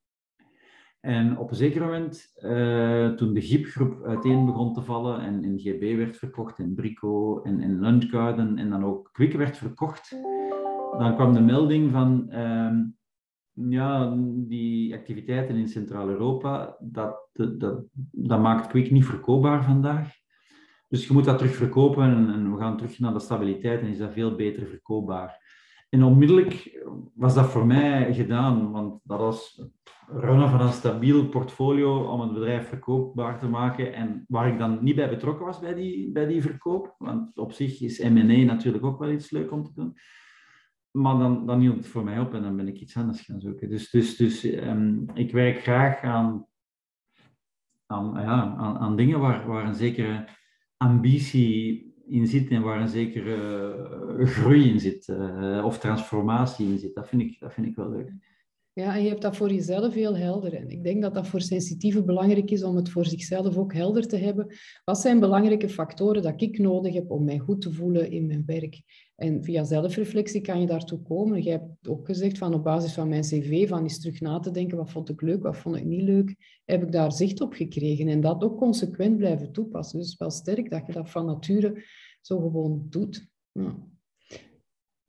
En op een zeker moment, uh, toen de Giepgroep uiteen begon te vallen en, en GB werd verkocht en Brico en, en Lunchgarden en dan ook Quick werd verkocht, dan kwam de melding van uh, ja, die activiteiten in Centraal-Europa, dat, dat, dat, maakt Quick niet verkoopbaar vandaag. Dus je moet dat terug verkopen en, en we gaan terug naar de stabiliteit en is dat veel beter verkoopbaar. En onmiddellijk was dat voor mij gedaan, want dat was runnen van een stabiel portfolio om het bedrijf verkoopbaar te maken. En waar ik dan niet bij betrokken was bij die, bij die verkoop, want op zich is M&A natuurlijk ook wel iets leuk om te doen. Maar dan, dan hield het voor mij op en dan ben ik iets anders gaan zoeken. Dus, dus, dus um, ik werk graag aan, aan, ja, aan, dingen waar, waar een zekere ambitie in zit en waar een zekere uh, groei in zit, uh, of transformatie in zit. Dat vind ik, dat vind ik wel leuk. Ja, en je hebt dat voor jezelf heel helder. En ik denk dat dat voor sensitieven belangrijk is om het voor zichzelf ook helder te hebben. Wat zijn belangrijke factoren dat ik nodig heb om mij goed te voelen in mijn werk? En via zelfreflectie kan je daartoe komen. Je hebt ook gezegd van op basis van mijn cv, van eens terug na te denken, wat vond ik leuk, wat vond ik niet leuk, heb ik daar zicht op gekregen. En dat ook consequent blijven toepassen. Dus wel sterk dat je dat van nature zo gewoon doet. Ja.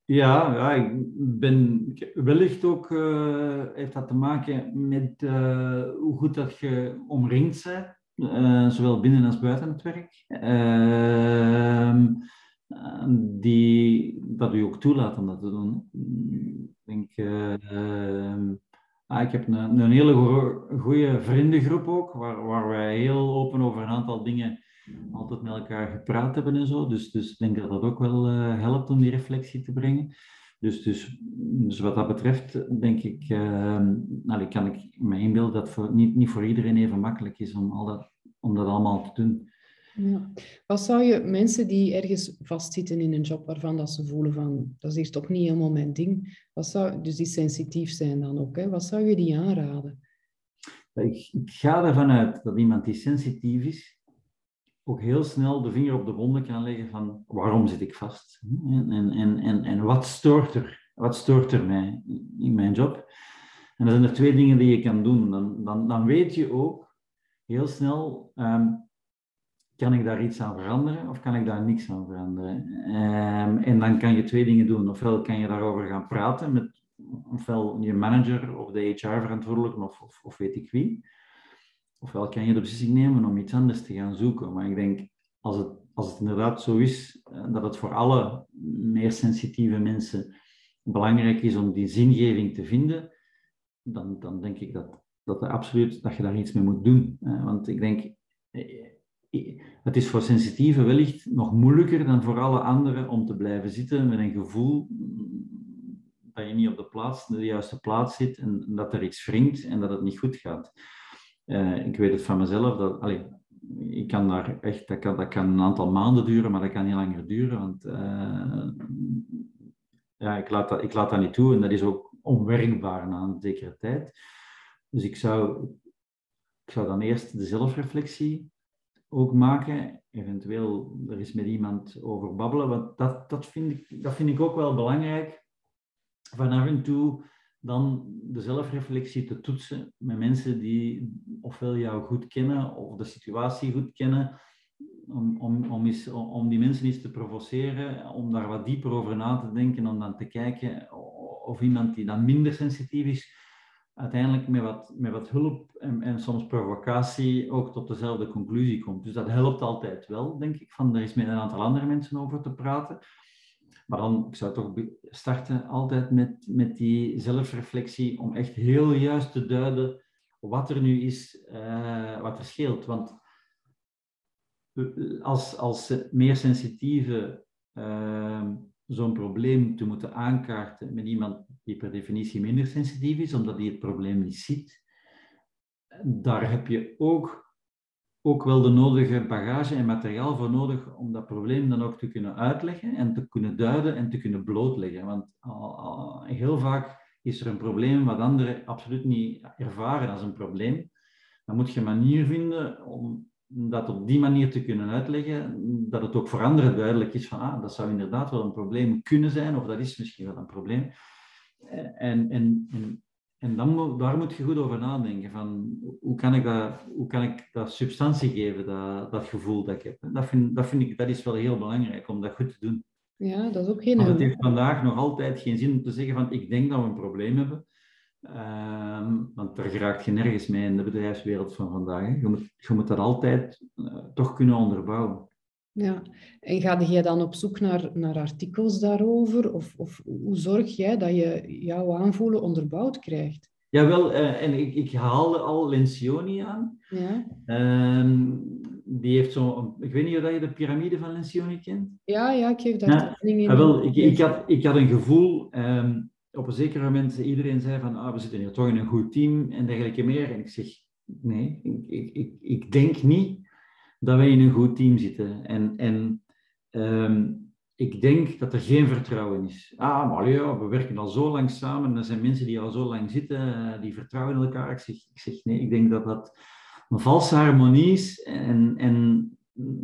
Ja, ja, ik ben wellicht ook uh, heeft dat te maken met uh, hoe goed dat je omringd bent, uh, zowel binnen als buiten het werk. Ehm, die, dat u ook toelaat om dat te doen. Ik denk, ehm, ah, ik heb een, een hele goede vriendengroep ook, waar, waar wij heel open over een aantal dingen altijd met elkaar gepraat hebben en zo. Dus, dus ik denk dat dat ook wel uh, helpt om die reflectie te brengen. Dus, dus, dus wat dat betreft, denk ik, uh, nou, kan ik me inbeelden dat het niet, niet voor iedereen even makkelijk is om, al dat, om dat allemaal te doen. Ja. Wat zou je mensen die ergens vastzitten in een job waarvan dat ze voelen van dat is hier toch niet helemaal mijn ding, wat zou, dus die sensitief zijn dan ook, hè? wat zou je die aanraden? Ik, ik ga ervan uit dat iemand die sensitief is, ook heel snel de vinger op de wonden kan leggen van waarom zit ik vast? En, en, en, en wat, stoort er, wat stoort er mij in mijn job? En dan zijn er twee dingen die je kan doen. Dan, dan, dan weet je ook heel snel, um, kan ik daar iets aan veranderen of kan ik daar niks aan veranderen? Um, en dan kan je twee dingen doen. Ofwel kan je daarover gaan praten met ofwel je manager of de HR-verantwoordelijke of, of weet ik wie ofwel kan je de beslissing nemen om iets anders te gaan zoeken. Maar ik denk, als het, als het inderdaad zo is, eh, dat het voor alle meer sensitieve mensen belangrijk is om die zingeving te vinden, dan, dan denk ik dat, dat, er absoluut, dat je daar iets mee moet doen. Eh, want ik denk, eh, het is voor sensitieven wellicht nog moeilijker dan voor alle anderen om te blijven zitten met een gevoel dat je niet op de, plaats, de juiste plaats zit en dat er iets wringt en dat het niet goed gaat. Uh, ik weet het van mezelf, dat, allee, ik kan daar echt, dat kan, dat kan een aantal maanden duren, maar dat kan niet langer duren, want uh, ja, ik, laat dat, ik laat dat niet toe en dat is ook onwerkbaar na een zekere tijd. Dus ik zou, ik zou dan eerst de zelfreflectie ook maken, eventueel er eens met iemand over babbelen, want dat, dat, vind, ik, dat vind ik ook wel belangrijk. Van af en toe dan de zelfreflectie te toetsen met mensen die ofwel jou goed kennen of de situatie goed kennen, om, om, om, die mensen eens te provoceren, om daar wat dieper over na te denken, om dan te kijken of iemand die dan minder sensitief is, uiteindelijk met wat, met wat hulp en, en soms provocatie ook tot dezelfde conclusie komt. Dus dat helpt altijd wel, denk ik. Van, er is met een aantal andere mensen over te praten. Maar dan, ik zou toch starten altijd met, met die zelfreflectie om echt heel juist te duiden wat er nu is, uh, wat er scheelt. Want als, als meer sensitieve uh, zo'n probleem te moeten aankaarten met iemand die per definitie minder sensitief is, omdat hij het probleem niet ziet, daar heb je ook, ook wel de nodige bagage en materiaal voor nodig om dat probleem dan ook te kunnen uitleggen en te kunnen duiden en te kunnen blootleggen. Want heel vaak is er een probleem wat anderen absoluut niet ervaren als een probleem. Dan moet je een manier vinden om dat op die manier te kunnen uitleggen, dat het ook voor anderen duidelijk is van, ah, dat zou inderdaad wel een probleem kunnen zijn, of dat is misschien wel een probleem. En, en, en, en dan, daar moet je goed over nadenken, van hoe kan ik dat, hoe kan ik dat substantie geven, dat, dat gevoel dat ik heb. Dat vind, dat vind ik, dat is wel heel belangrijk, om dat goed te doen. Ja, dat is ook geen... Want het heeft vandaag nog altijd geen zin om te zeggen van, ik denk dat we een probleem hebben. Ehm, want daar geraakt je nergens mee in de bedrijfswereld van vandaag. Je, moet, je moet dat altijd uh, toch kunnen onderbouwen. Ja, en ga jij dan op zoek naar, naar artikels daarover? Of, of hoe zorg jij dat je jouw aanvoelen onderbouwd krijgt? Jawel, uh, en ik, ik haalde al Lencioni aan. Ja. Uh, die heeft zo, ik weet niet of je de piramide van Lencioni kent. Ja, ja, ik geef daar ja. in. Ah, wel, ik, ik, had, ik had een gevoel, um, op een zeker moment, iedereen zei van, ah, we zitten hier toch in een goed team en dergelijke meer. En ik zeg, nee, ik, ik, ik denk niet dat wij in een goed team zitten. En, en um, ik denk dat er geen vertrouwen is. Ah, maar ja, we werken al zo lang samen. Er zijn mensen die al zo lang zitten, eh, die vertrouwen elkaar. Ik zeg, ik zeg nee, ik denk dat dat een valse harmonie is en, en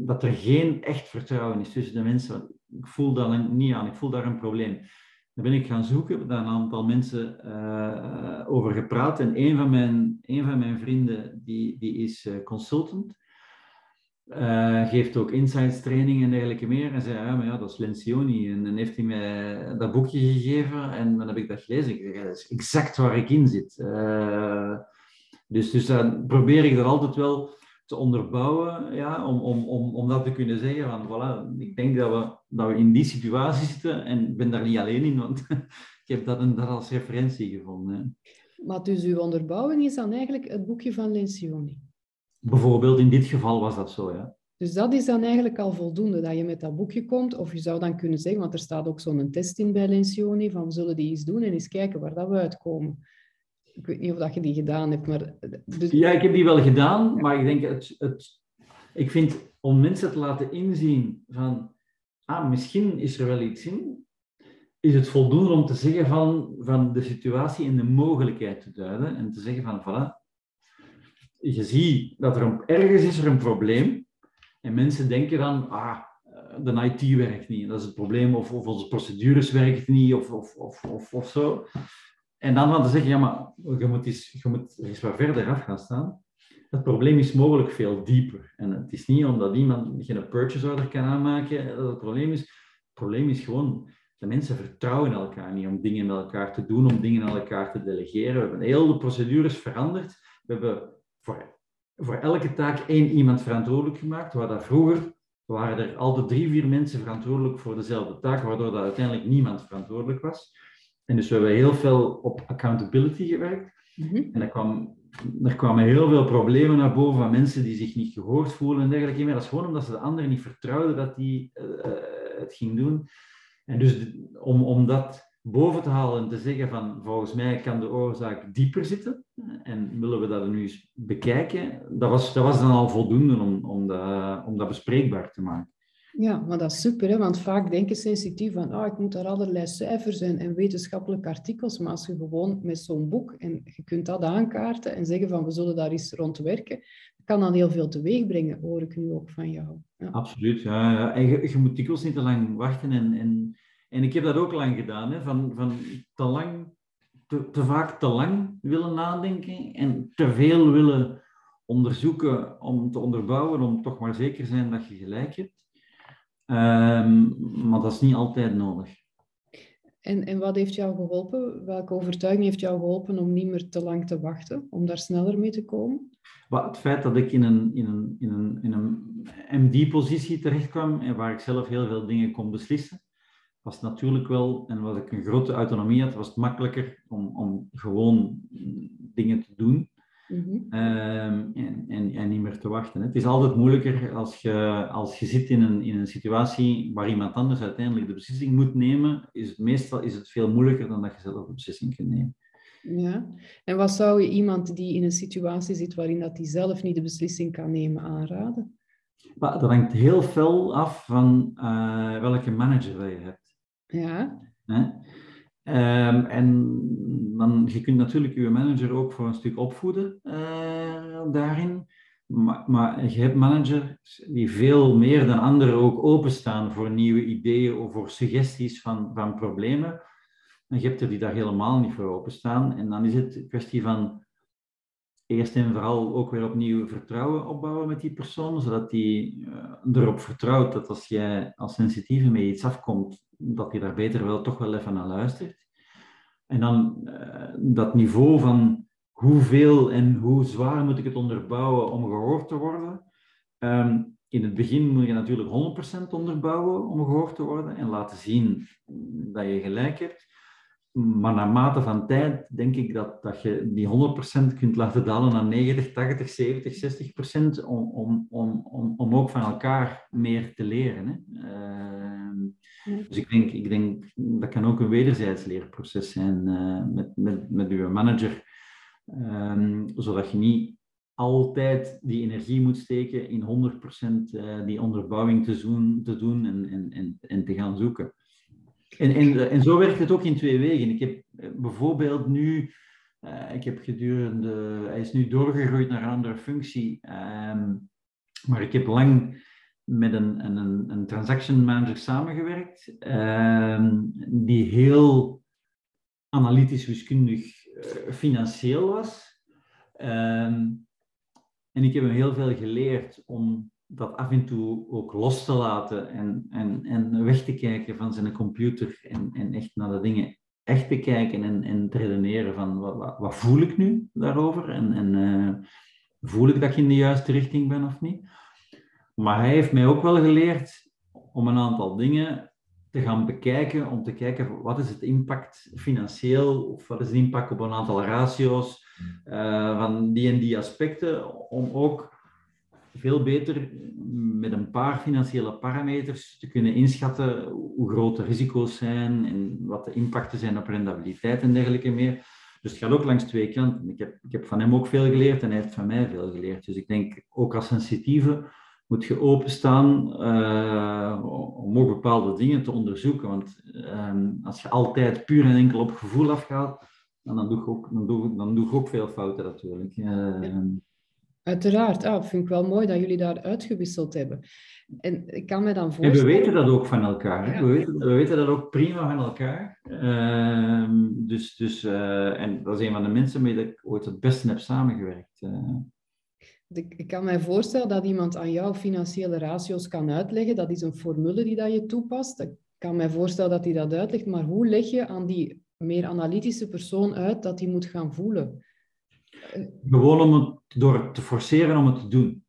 dat er geen echt vertrouwen is tussen de mensen. Ik voel dat niet aan, ik voel daar een probleem. Dan ben ik gaan zoeken, heb daar een aantal mensen uh, over gepraat. En een van mijn, een van mijn vrienden die, die is uh, consultant. Uh, geeft ook insights training en dergelijke meer. En zei, ja, maar ja, dat is Lencioni. En dan heeft hij mij dat boekje gegeven en dan heb ik dat gelezen. Ik zeg, dat is exact waar ik in zit. Uh, dus dus dan probeer ik dat altijd wel te onderbouwen, ja, om, om, om, om dat te kunnen zeggen van, voilà, ik denk dat we, dat we in die situatie zitten en ik ben daar niet alleen in, want ik heb dat, een, dat als referentie gevonden. Maar dus uw onderbouwing is dan eigenlijk het boekje van Lencioni? Bijvoorbeeld in dit geval was dat zo, ja. Dus dat is dan eigenlijk al voldoende dat je met dat boekje komt. Of je zou dan kunnen zeggen, want er staat ook zo'n test in bij Lencioni, van zullen die eens doen en eens kijken waar dat we uitkomen. Ik weet niet of dat je die gedaan hebt, maar... Dus... Ja, ik heb die wel gedaan, maar ik denk, het, het, ik vind om mensen te laten inzien van, ah, misschien is er wel iets in, is het voldoende om te zeggen van, van de situatie en de mogelijkheid te duiden en te zeggen van, voilà, je ziet dat er ergens is er een probleem en mensen denken dan, ah, de IT werkt niet, dat is het probleem, of, of onze procedures werken niet, of, of, of, of, of zo. En dan van te zeggen, ja, maar je moet, eens, je moet eens wat verder af gaan staan. Het probleem is mogelijk veel dieper. En het is niet omdat iemand geen purchase order kan aanmaken het probleem is. Probleem is gewoon, de mensen vertrouwen elkaar niet om dingen met elkaar te doen, om dingen aan elkaar te delegeren. We hebben heel de procedures veranderd. We hebben voor, elke taak één iemand verantwoordelijk gemaakt, waar dat vroeger waren er altijd drie, vier mensen verantwoordelijk voor dezelfde taak, waardoor dat uiteindelijk niemand verantwoordelijk was. En dus we hebben heel veel op accountability gewerkt. Mhm. En er, kwam, er kwamen heel veel problemen naar boven van mensen die zich niet gehoord voelen en dergelijke meer. Dat is gewoon omdat ze de anderen niet vertrouwden dat die uh, het ging doen. En dus om, om dat boven te halen en te zeggen van volgens mij kan de oorzaak dieper zitten en willen we dat nu eens bekijken, dat was, dat was dan al voldoende om, om, dat, om dat bespreekbaar te maken. Ja, maar dat is super, hè? want vaak denken sensitief van oh, ik moet daar allerlei cijfers en, en wetenschappelijke artikels, maar als je gewoon met zo'n boek en je kunt dat aankaarten en zeggen van we zullen daar eens rond werken, kan dan heel veel teweeg brengen, hoor ik nu ook van jou. Ja. Absoluut, ja. ja. En je, je, moet dikwijls niet te lang wachten en, en, en ik heb dat ook lang gedaan, hè? Van, van te lang, te, te vaak te lang willen nadenken en te veel willen onderzoeken om te onderbouwen, om toch maar zeker zijn dat je gelijk hebt. Um, maar dat is niet altijd nodig. En, en wat heeft jou geholpen? Welke overtuiging heeft jou geholpen om niet meer te lang te wachten, om daar sneller mee te komen? het feit dat ik in een, in een, in een, in een MD-positie terechtkwam en waar ik zelf heel veel dingen kon beslissen, was natuurlijk wel, en wat ik een grote autonomie had, was het makkelijker om, om gewoon dingen te doen mhm. ehm, en, en, en, niet meer te wachten. Het is altijd moeilijker als je, als je zit in een, in een situatie waar iemand anders uiteindelijk de beslissing moet nemen, is het meestal is het veel moeilijker dan dat je zelf de beslissing kunt nemen. Ja, en wat zou je iemand die in een situatie zit waarin dat hij zelf niet de beslissing kan nemen aanraden? dat hangt heel veel af van uh, welke manager je hebt. Ja. Um, en dan, je kunt natuurlijk je manager ook voor een stuk opvoeden uh, daarin. Maar, maar, je hebt managers die veel meer dan anderen ook openstaan voor nieuwe ideeën of voor suggesties van, van problemen. En je hebt er die daar helemaal niet voor openstaan. En dan is het een kwestie van eerst en vooral ook weer opnieuw vertrouwen opbouwen met die persoon, zodat die uh, erop vertrouwt dat als jij als sensitieve mee iets afkomt, dat hij daar beter wel toch wel even naar luistert. En dan uh, dat niveau van hoeveel en hoe zwaar moet ik het onderbouwen om gehoord te worden. Um, in het begin moet je natuurlijk 100% onderbouwen om gehoord te worden en laten zien dat je gelijk hebt. Maar naarmate van tijd denk ik dat, dat je die 100% kunt laten dalen naar 90, 80, 70, 60% om, om, om, om, om ook van elkaar meer te leren. Hè. Uh, dus ik denk, ik denk dat kan ook een wederzijds leerproces zijn uh, met, met, met uw manager, um, zodat je niet altijd die energie moet steken in 100% uh, die onderbouwing te doen, te doen en, en, en, en te gaan zoeken. En, en, en zo werkt het ook in twee wegen. Ik heb eh, bijvoorbeeld nu, uh, ik heb gedurende, hij is nu doorgegroeid naar een andere functie, um, maar ik heb lang met een, een, een transaction manager samengewerkt, um, die heel analytisch, wiskundig, uh, financieel was. Um, en ik heb hem heel veel geleerd om dat af en toe ook los te laten en, en, en weg te kijken van zijn computer en, en echt naar de dingen echt te kijken en, en te redeneren van wat, wat, voel ik nu daarover en, en uh, voel ik dat ik in de juiste richting ben of niet. Maar hij heeft mij ook wel geleerd om een aantal dingen te gaan bekijken, om te kijken wat is het impact financieel of wat is de impact op een aantal ratio's uh, van die en die aspecten, om ook veel beter met een paar financiële parameters te kunnen inschatten hoe groot de risico's zijn en wat de impacten zijn op rendabiliteit en dergelijke meer. Dus het gaat ook langs twee kanten. Ik heb, ik heb van hem ook veel geleerd en hij heeft van mij veel geleerd. Dus ik denk ook als sensitieve moet je openstaan uh, om ook bepaalde dingen te onderzoeken. Want uh, als je altijd puur en enkel op gevoel afgaat, dan doe je ook, dan doe, ook veel fouten natuurlijk. Uh, Uiteraard. Ah, vind ik wel mooi dat jullie daar uitgewisseld hebben. En ik kan me dan voorstellen... En we weten dat ook van elkaar. We, weten, we weten dat ook prima van elkaar. Uh, dus, dus, uh, en dat is een van de mensen met wie ik ooit het beste heb samengewerkt. Uh. Ik, ik, kan mij voorstellen dat iemand aan jou financiële ratio's kan uitleggen. Dat is een formule die dat je toepast. Ik kan mij voorstellen dat hij dat uitlegt. Maar hoe leg je aan die meer analytische persoon uit dat hij moet gaan voelen? Gewoon om het, door te forceren om het te doen.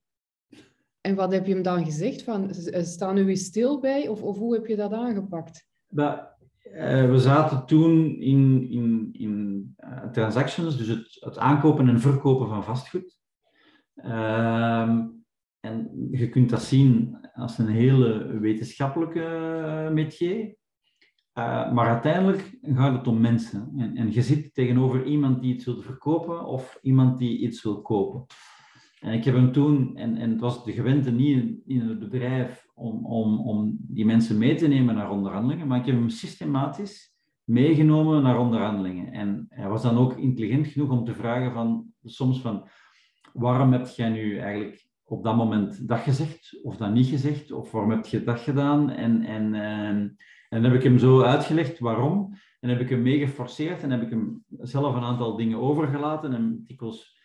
En wat heb je hem dan gezegd? Van, staan nu eens stil bij? Of, of hoe heb je dat aangepakt? Dat, uh, we zaten toen in, in, in uh, transactions, dus het, het, aankopen en verkopen van vastgoed. Uh, en je kunt dat zien als een hele wetenschappelijke uh, métier. Uh, maar uiteindelijk gaat het om mensen. En, en je zit tegenover iemand die iets wil verkopen of iemand die iets wil kopen. En ik heb hem toen, en, en het was de gewente niet in, in het bedrijf om, om, om die mensen mee te nemen naar onderhandelingen, maar ik heb hem systematisch meegenomen naar onderhandelingen. En hij was dan ook intelligent genoeg om te vragen van, soms van, waarom heb jij nu eigenlijk op dat moment dat gezegd of dat niet gezegd? Of waarom heb je dat gedaan? En, en, en heb ik hem zo uitgelegd waarom. En heb ik hem mee geforceerd en heb ik hem zelf een aantal dingen overgelaten en dikwijls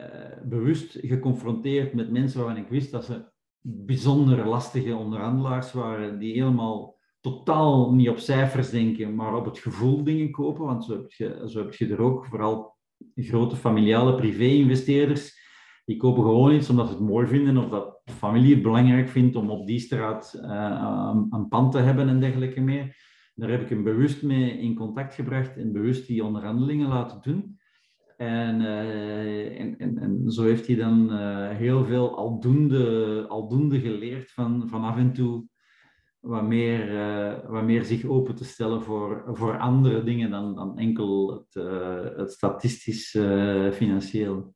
uh, bewust geconfronteerd met mensen waarvan ik wist dat ze bijzonder lastige onderhandelaars waren, die helemaal totaal niet op cijfers denken, maar op het gevoel dingen kopen. Want zo heb je, zo heb je er ook, vooral grote familiale privé-investeerders, die kopen gewoon iets omdat ze het mooi vinden of dat familie het belangrijk vindt om op die straat uh, een pand te hebben en dergelijke meer. Daar heb ik hem bewust mee in contact gebracht en bewust die onderhandelingen laten doen. En, uh, en, en, zo heeft hij dan uh, heel veel aldoende, aldoende geleerd van, van af en toe wat meer, wat meer zich open te stellen voor, voor andere dingen dan, dan enkel het, het statistisch financieel.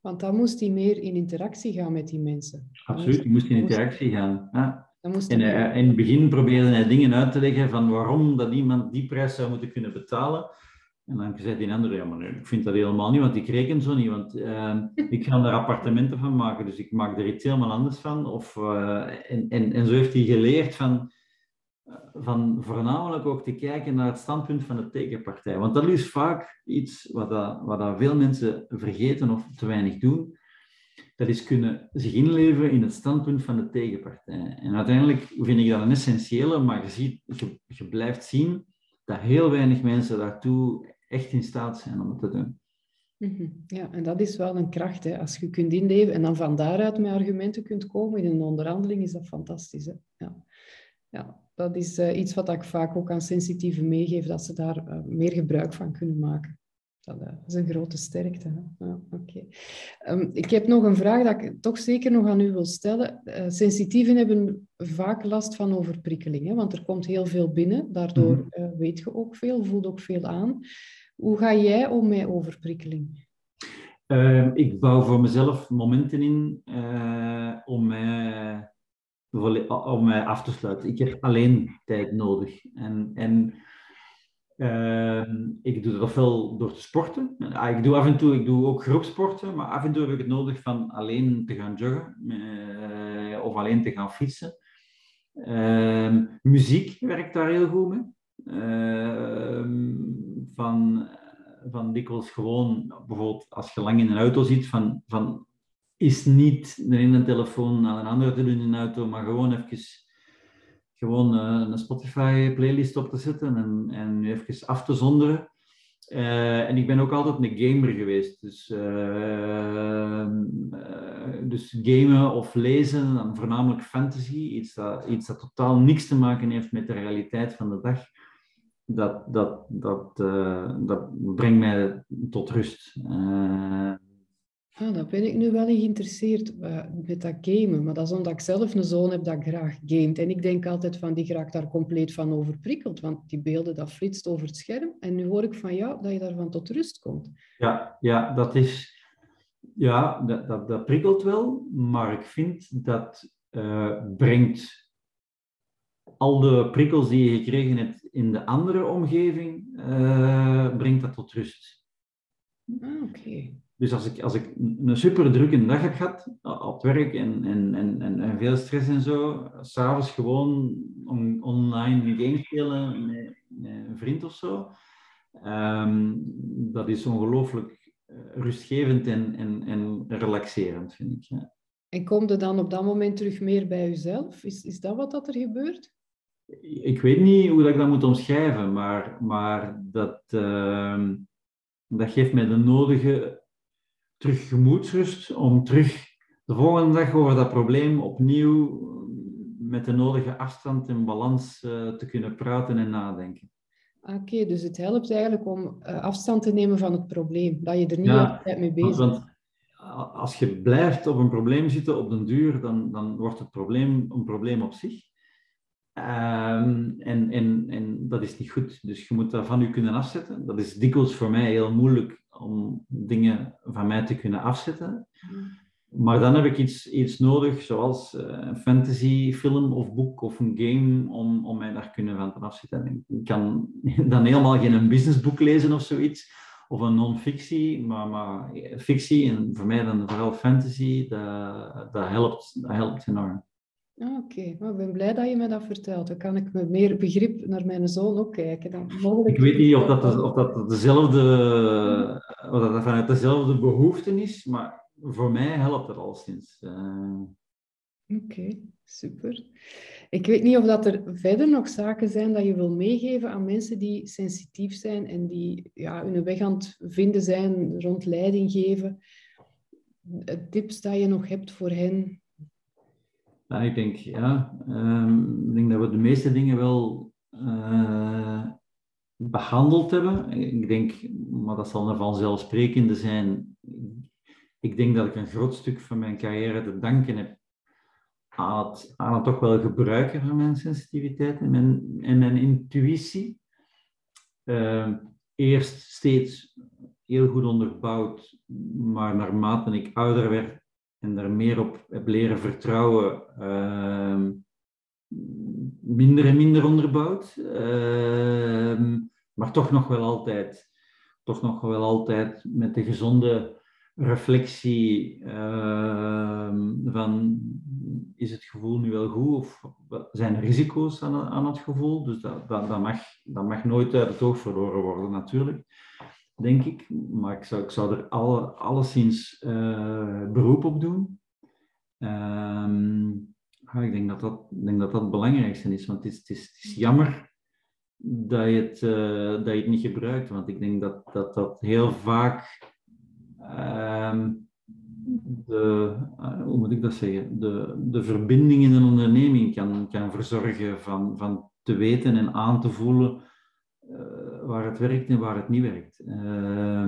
Want dan moest hij meer in interactie gaan met die mensen. Absoluut, hij moest in interactie gaan. Ja. En hij, in het begin probeerde hij dingen uit te leggen van waarom dat iemand die prijs zou moeten kunnen betalen. En dan zei die andere, ja maar ik vind dat helemaal niet, want ik reken zo niet, want uh, ik ga er appartementen van maken, dus ik maak er iets helemaal anders van. Of, uh, en, en, en zo heeft hij geleerd van, van voornamelijk ook te kijken naar het standpunt van de tegenpartij. Want dat is vaak iets wat, dat, wat dat veel mensen vergeten of te weinig doen. Dat is kunnen zich inleven in het standpunt van de tegenpartij. En uiteindelijk vind ik dat een essentiële, maar je, ziet, je, je blijft zien dat heel weinig mensen daartoe echt in staat zijn om het te doen. Mhm. Ja, en dat is wel een kracht. Hè? Als je kunt inleven en dan van daaruit met argumenten kunt komen in een onderhandeling, is dat fantastisch. Hè? Ja. ja, dat is uh, iets wat ik vaak ook aan sensitieven meegeef, dat ze daar uh, meer gebruik van kunnen maken. Dat uh, is een grote sterkte. Hè? Ja, okay. um, ik heb nog een vraag dat ik toch zeker nog aan u wil stellen. sensitieven hebben vaak last van overprikkeling, hè? want er komt heel veel binnen. Daardoor mm. weet je ook veel, voelt ook veel aan. Hoe ga jij om met overprikkeling? Uh, ik bouw voor mezelf momenten in uh, om, mij, om mij af te sluiten. Ik heb alleen tijd nodig. En, en uh, ik doe dat ofwel door te sporten. Ah, ik doe af en toe ik doe ook groepsporten, maar af en toe heb ik het nodig van alleen te gaan joggen eh, of alleen te gaan fietsen. Ehm, muziek werkt daar heel goed mee. Ehm, van, van dikwijls gewoon, bijvoorbeeld als je lang in een auto zit, van, van is niet de ene telefoon aan een andere te doen in de auto, maar gewoon even gewoon uh, een Spotify-playlist op te zetten en, en even af te zonderen. Uh, en ik ben ook altijd een gamer geweest. Dus, uh, dus gamen of lezen, dan voornamelijk fantasy, iets dat, iets dat totaal niks te maken heeft met de realiteit van de dag dat, dat, dat, dat brengt mij tot rust. Ah, dat ben ik nu wel geïnteresseerd uh, met dat gamen. Maar dat is omdat ik zelf een zoon heb dat graag gamet. En ik denk altijd van, die graag daar compleet van overprikkeld. Want die beelden, dat flitst over het scherm. En nu hoor ik van jou dat je daarvan tot rust komt. Ja, ja dat is... Ja, dat, dat, dat prikkelt wel. Maar ik vind dat brengt al de prikkels die je gekregen hebt in de andere omgeving, uh, brengt dat tot rust. Ah, oké. Dus als ik, als ik een super drukke dag heb gehad op het werk en, en, en, en, veel stress en zo, s'avonds gewoon on, online een game spelen met, een vriend of zo, um, dat is ongelooflijk eh, rustgevend en, en, en relaxerend, vind ik. Ja. En kom je dan op dat moment terug meer bij jezelf? Is, is dat wat dat er gebeurt? ik weet niet hoe dat ik dat moet omschrijven, maar, maar dat, uh, dat geeft mij de nodige terug gemoedsrust om terug de volgende dag over dat probleem opnieuw met de nodige afstand en balans uh, te kunnen praten en nadenken. Oké, dus het helpt eigenlijk om uh, afstand te nemen van het probleem, dat je er niet ja, altijd mee bezig bent. Want als je blijft op een probleem zitten op den duur, dan, dan wordt het probleem een probleem op zich. Um, en, en, en dat is niet goed. Dus je moet dat van je kunnen afzetten. Dat is dikwijls voor mij heel moeilijk om dingen van mij te kunnen afzetten. Maar dan heb ik iets, iets nodig, zoals uh, een fantasyfilm of boek of een game, om, om mij daar kunnen van te afzetten. Ik kan dan helemaal geen businessboek lezen of zoiets, of een non-fictie, maar, maar fictie en voor mij dan vooral fantasy, dat, dat, helpt, dat helpt enorm. Ah, oké, ik ben blij dat je me dat vertelt. Dan kan ik met meer begrip naar mijn zoon ook kijken. Dan mogelijk... Ik weet niet of dat, of dat, dezelfde, of dat vanuit dezelfde behoefte is, maar voor mij helpt het al sinds. Uh... Oké, super. Ik weet niet of dat er verder nog zaken zijn dat je wil meegeven aan mensen die sensitief zijn en die ja, hun weg aan het vinden zijn rond leiding geven. Tips dat je nog hebt voor hen? Ja, ik denk, ja, um, ik denk dat we de meeste dingen wel uh, behandeld hebben. Ik denk, maar dat zal een vanzelfsprekende zijn. Ik denk dat ik een groot stuk van mijn carrière te danken heb aan het, aan het toch wel gebruiken van mijn sensitiviteit en mijn, en mijn intuïtie. Uh, eerst steeds heel goed onderbouwd, maar naarmate ik ouder werd en er meer op heb leren vertrouwen, uh, minder en minder onderbouwd. Uh, maar toch nog wel altijd, toch nog wel altijd met de gezonde reflectie ehm, van is het gevoel nu wel goed of zijn er risico's aan, aan het gevoel? Dus dat, dat, dat, mag, dat mag nooit uit het oog verloren worden natuurlijk, denk ik. Maar ik zou, ik zou er alle, alleszins uh, beroep op doen. Um, ik, denk dat dat, denk dat dat het belangrijkste is, want het is, het is, jammer dat je, het, uh, dat je het niet gebruikt. Want ik denk dat dat, dat heel vaak Ehm, de, eh, hoe moet ik dat zeggen, de, de verbinding in een onderneming kan, kan verzorgen van, van te weten en aan te voelen waar het werkt en waar het niet werkt. Uh,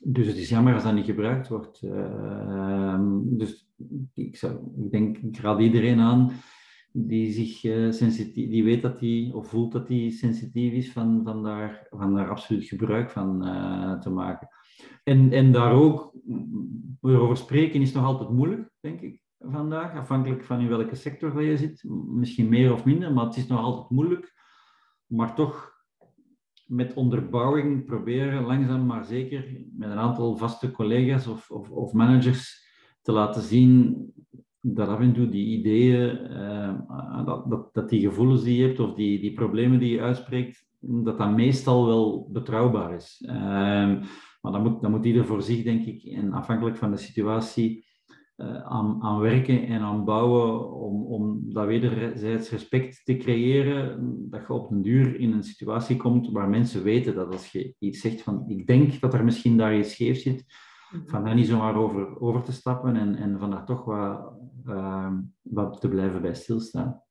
dus het is jammer als dat niet gebruikt wordt. Uh, dus ik, zou, ik denk, ik raad iedereen aan die zich uh, sensitief, die weet dat hij of voelt dat hij sensitief is, van, van, daar, van daar absoluut gebruik van te maken. En, en daar ook over spreken is nog altijd moeilijk, denk ik, vandaag. Afhankelijk van in welke sector je zit. Misschien meer of minder, maar het is nog altijd moeilijk. Maar toch met onderbouwing proberen langzaam maar zeker met een aantal vaste collega's of, of, of managers te laten zien dat af en toe die ideeën, uh, dat, dat, dat, die gevoelens die je hebt of die, die problemen die je uitspreekt, dat dat meestal wel betrouwbaar is. Uh, maar dan moet, dan moet ieder voor zich, denk ik, en afhankelijk van de situatie, uh, aan, aan werken en aan bouwen om, om dat wederzijds respect te creëren. Dat je op een duur in een situatie komt waar mensen weten dat als je iets zegt van ik denk dat er misschien daar iets scheef zit, mhm. van daar niet zomaar over, over te stappen en, en van daar toch wat, uh, wat te blijven bij stilstaan.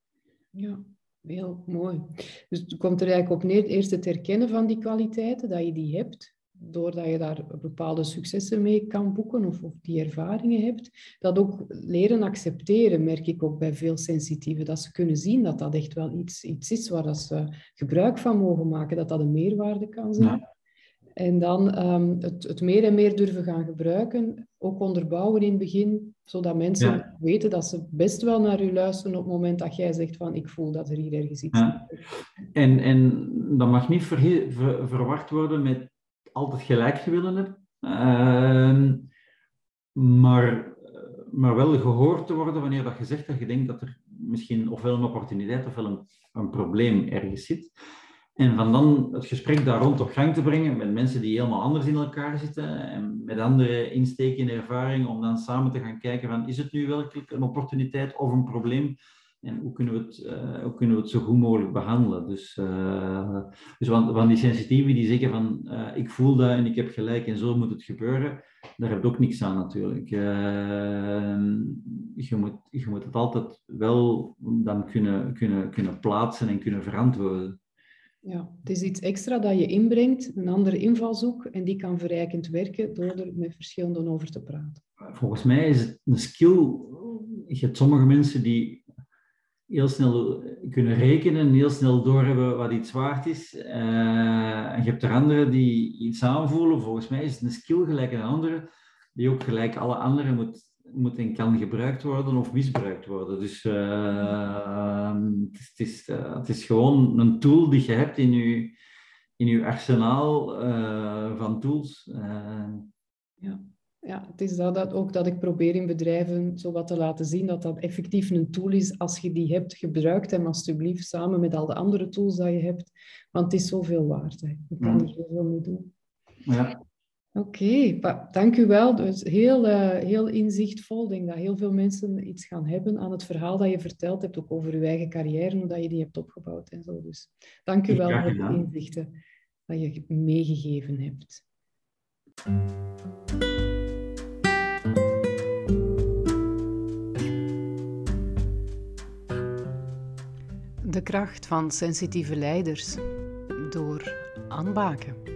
Ja, heel mooi. Dus het komt er eigenlijk op neer, eerst het herkennen van die kwaliteiten, dat je die hebt doordat je daar bepaalde successen mee kan boeken of, of, die ervaringen hebt, dat ook leren accepteren, merk ik ook bij veel sensitieven, dat ze kunnen zien dat dat echt wel iets, iets is waar dat ze gebruik van mogen maken, dat dat een meerwaarde kan zijn. En dan um, het, het, meer en meer durven gaan gebruiken, ook onderbouwen in het begin, zodat mensen weten dat ze best wel naar u luisteren op het moment dat jij zegt van ik voel dat er hier ergens iets ja. En, en dat mag niet ver, ver, verward worden met altijd gelijk willen hebben. Ehm, maar, maar wel gehoord te worden wanneer dat je zegt dat je denkt dat er misschien ofwel een opportuniteit ofwel een, een probleem ergens zit. En van dan het gesprek daar rond op gang te brengen met mensen die helemaal anders in elkaar zitten en met andere insteken en ervaring, om dan samen te gaan kijken van is het nu werkelijk een opportuniteit of een probleem en hoe kunnen we het, uh, hoe kunnen we het zo goed mogelijk behandelen? Dus, uh, dus van, van die sensitieven die zeggen van uh, ik voel dat en ik heb gelijk en zo moet het gebeuren, daar heb je ook niks aan natuurlijk. je, moet, je moet het altijd wel dan kunnen, kunnen, kunnen plaatsen en kunnen verantwoorden. Ja, het is iets extra dat je inbrengt, een andere invalshoek, en die kan verrijkend werken door er met verschillenden over te praten. Volgens mij is het een skill. Je hebt sommige mensen die heel snel kunnen rekenen, heel snel doorhebben wat iets waard is. Uh, en je hebt er anderen die iets aanvoelen. Volgens mij is het een skill gelijk een andere, die ook gelijk alle anderen moet, moet en kan gebruikt worden of misbruikt worden. Dus uh, het, is, het, is, het is gewoon een tool die je hebt in je, in je arsenaal van tools. ja ja, het is dat, dat, ook dat ik probeer in bedrijven zo wat te laten zien dat dat effectief een tool is. Als je die hebt, gebruik hem alsjeblieft samen met al de andere tools dat je hebt. Want het is zoveel waard. Hè. Je kan er zoveel mee doen. Ja. Oké, dank u wel. Dus heel, uh, heel inzichtvol. Ik denk dat heel veel mensen iets gaan hebben aan het verhaal dat je verteld hebt, ook over uw eigen carrière, hoe dat je die hebt opgebouwd en zo. Dus dank u wel voor de inzichten dat je meegegeven hebt. De kracht van sensitieve leiders door Anne Baken.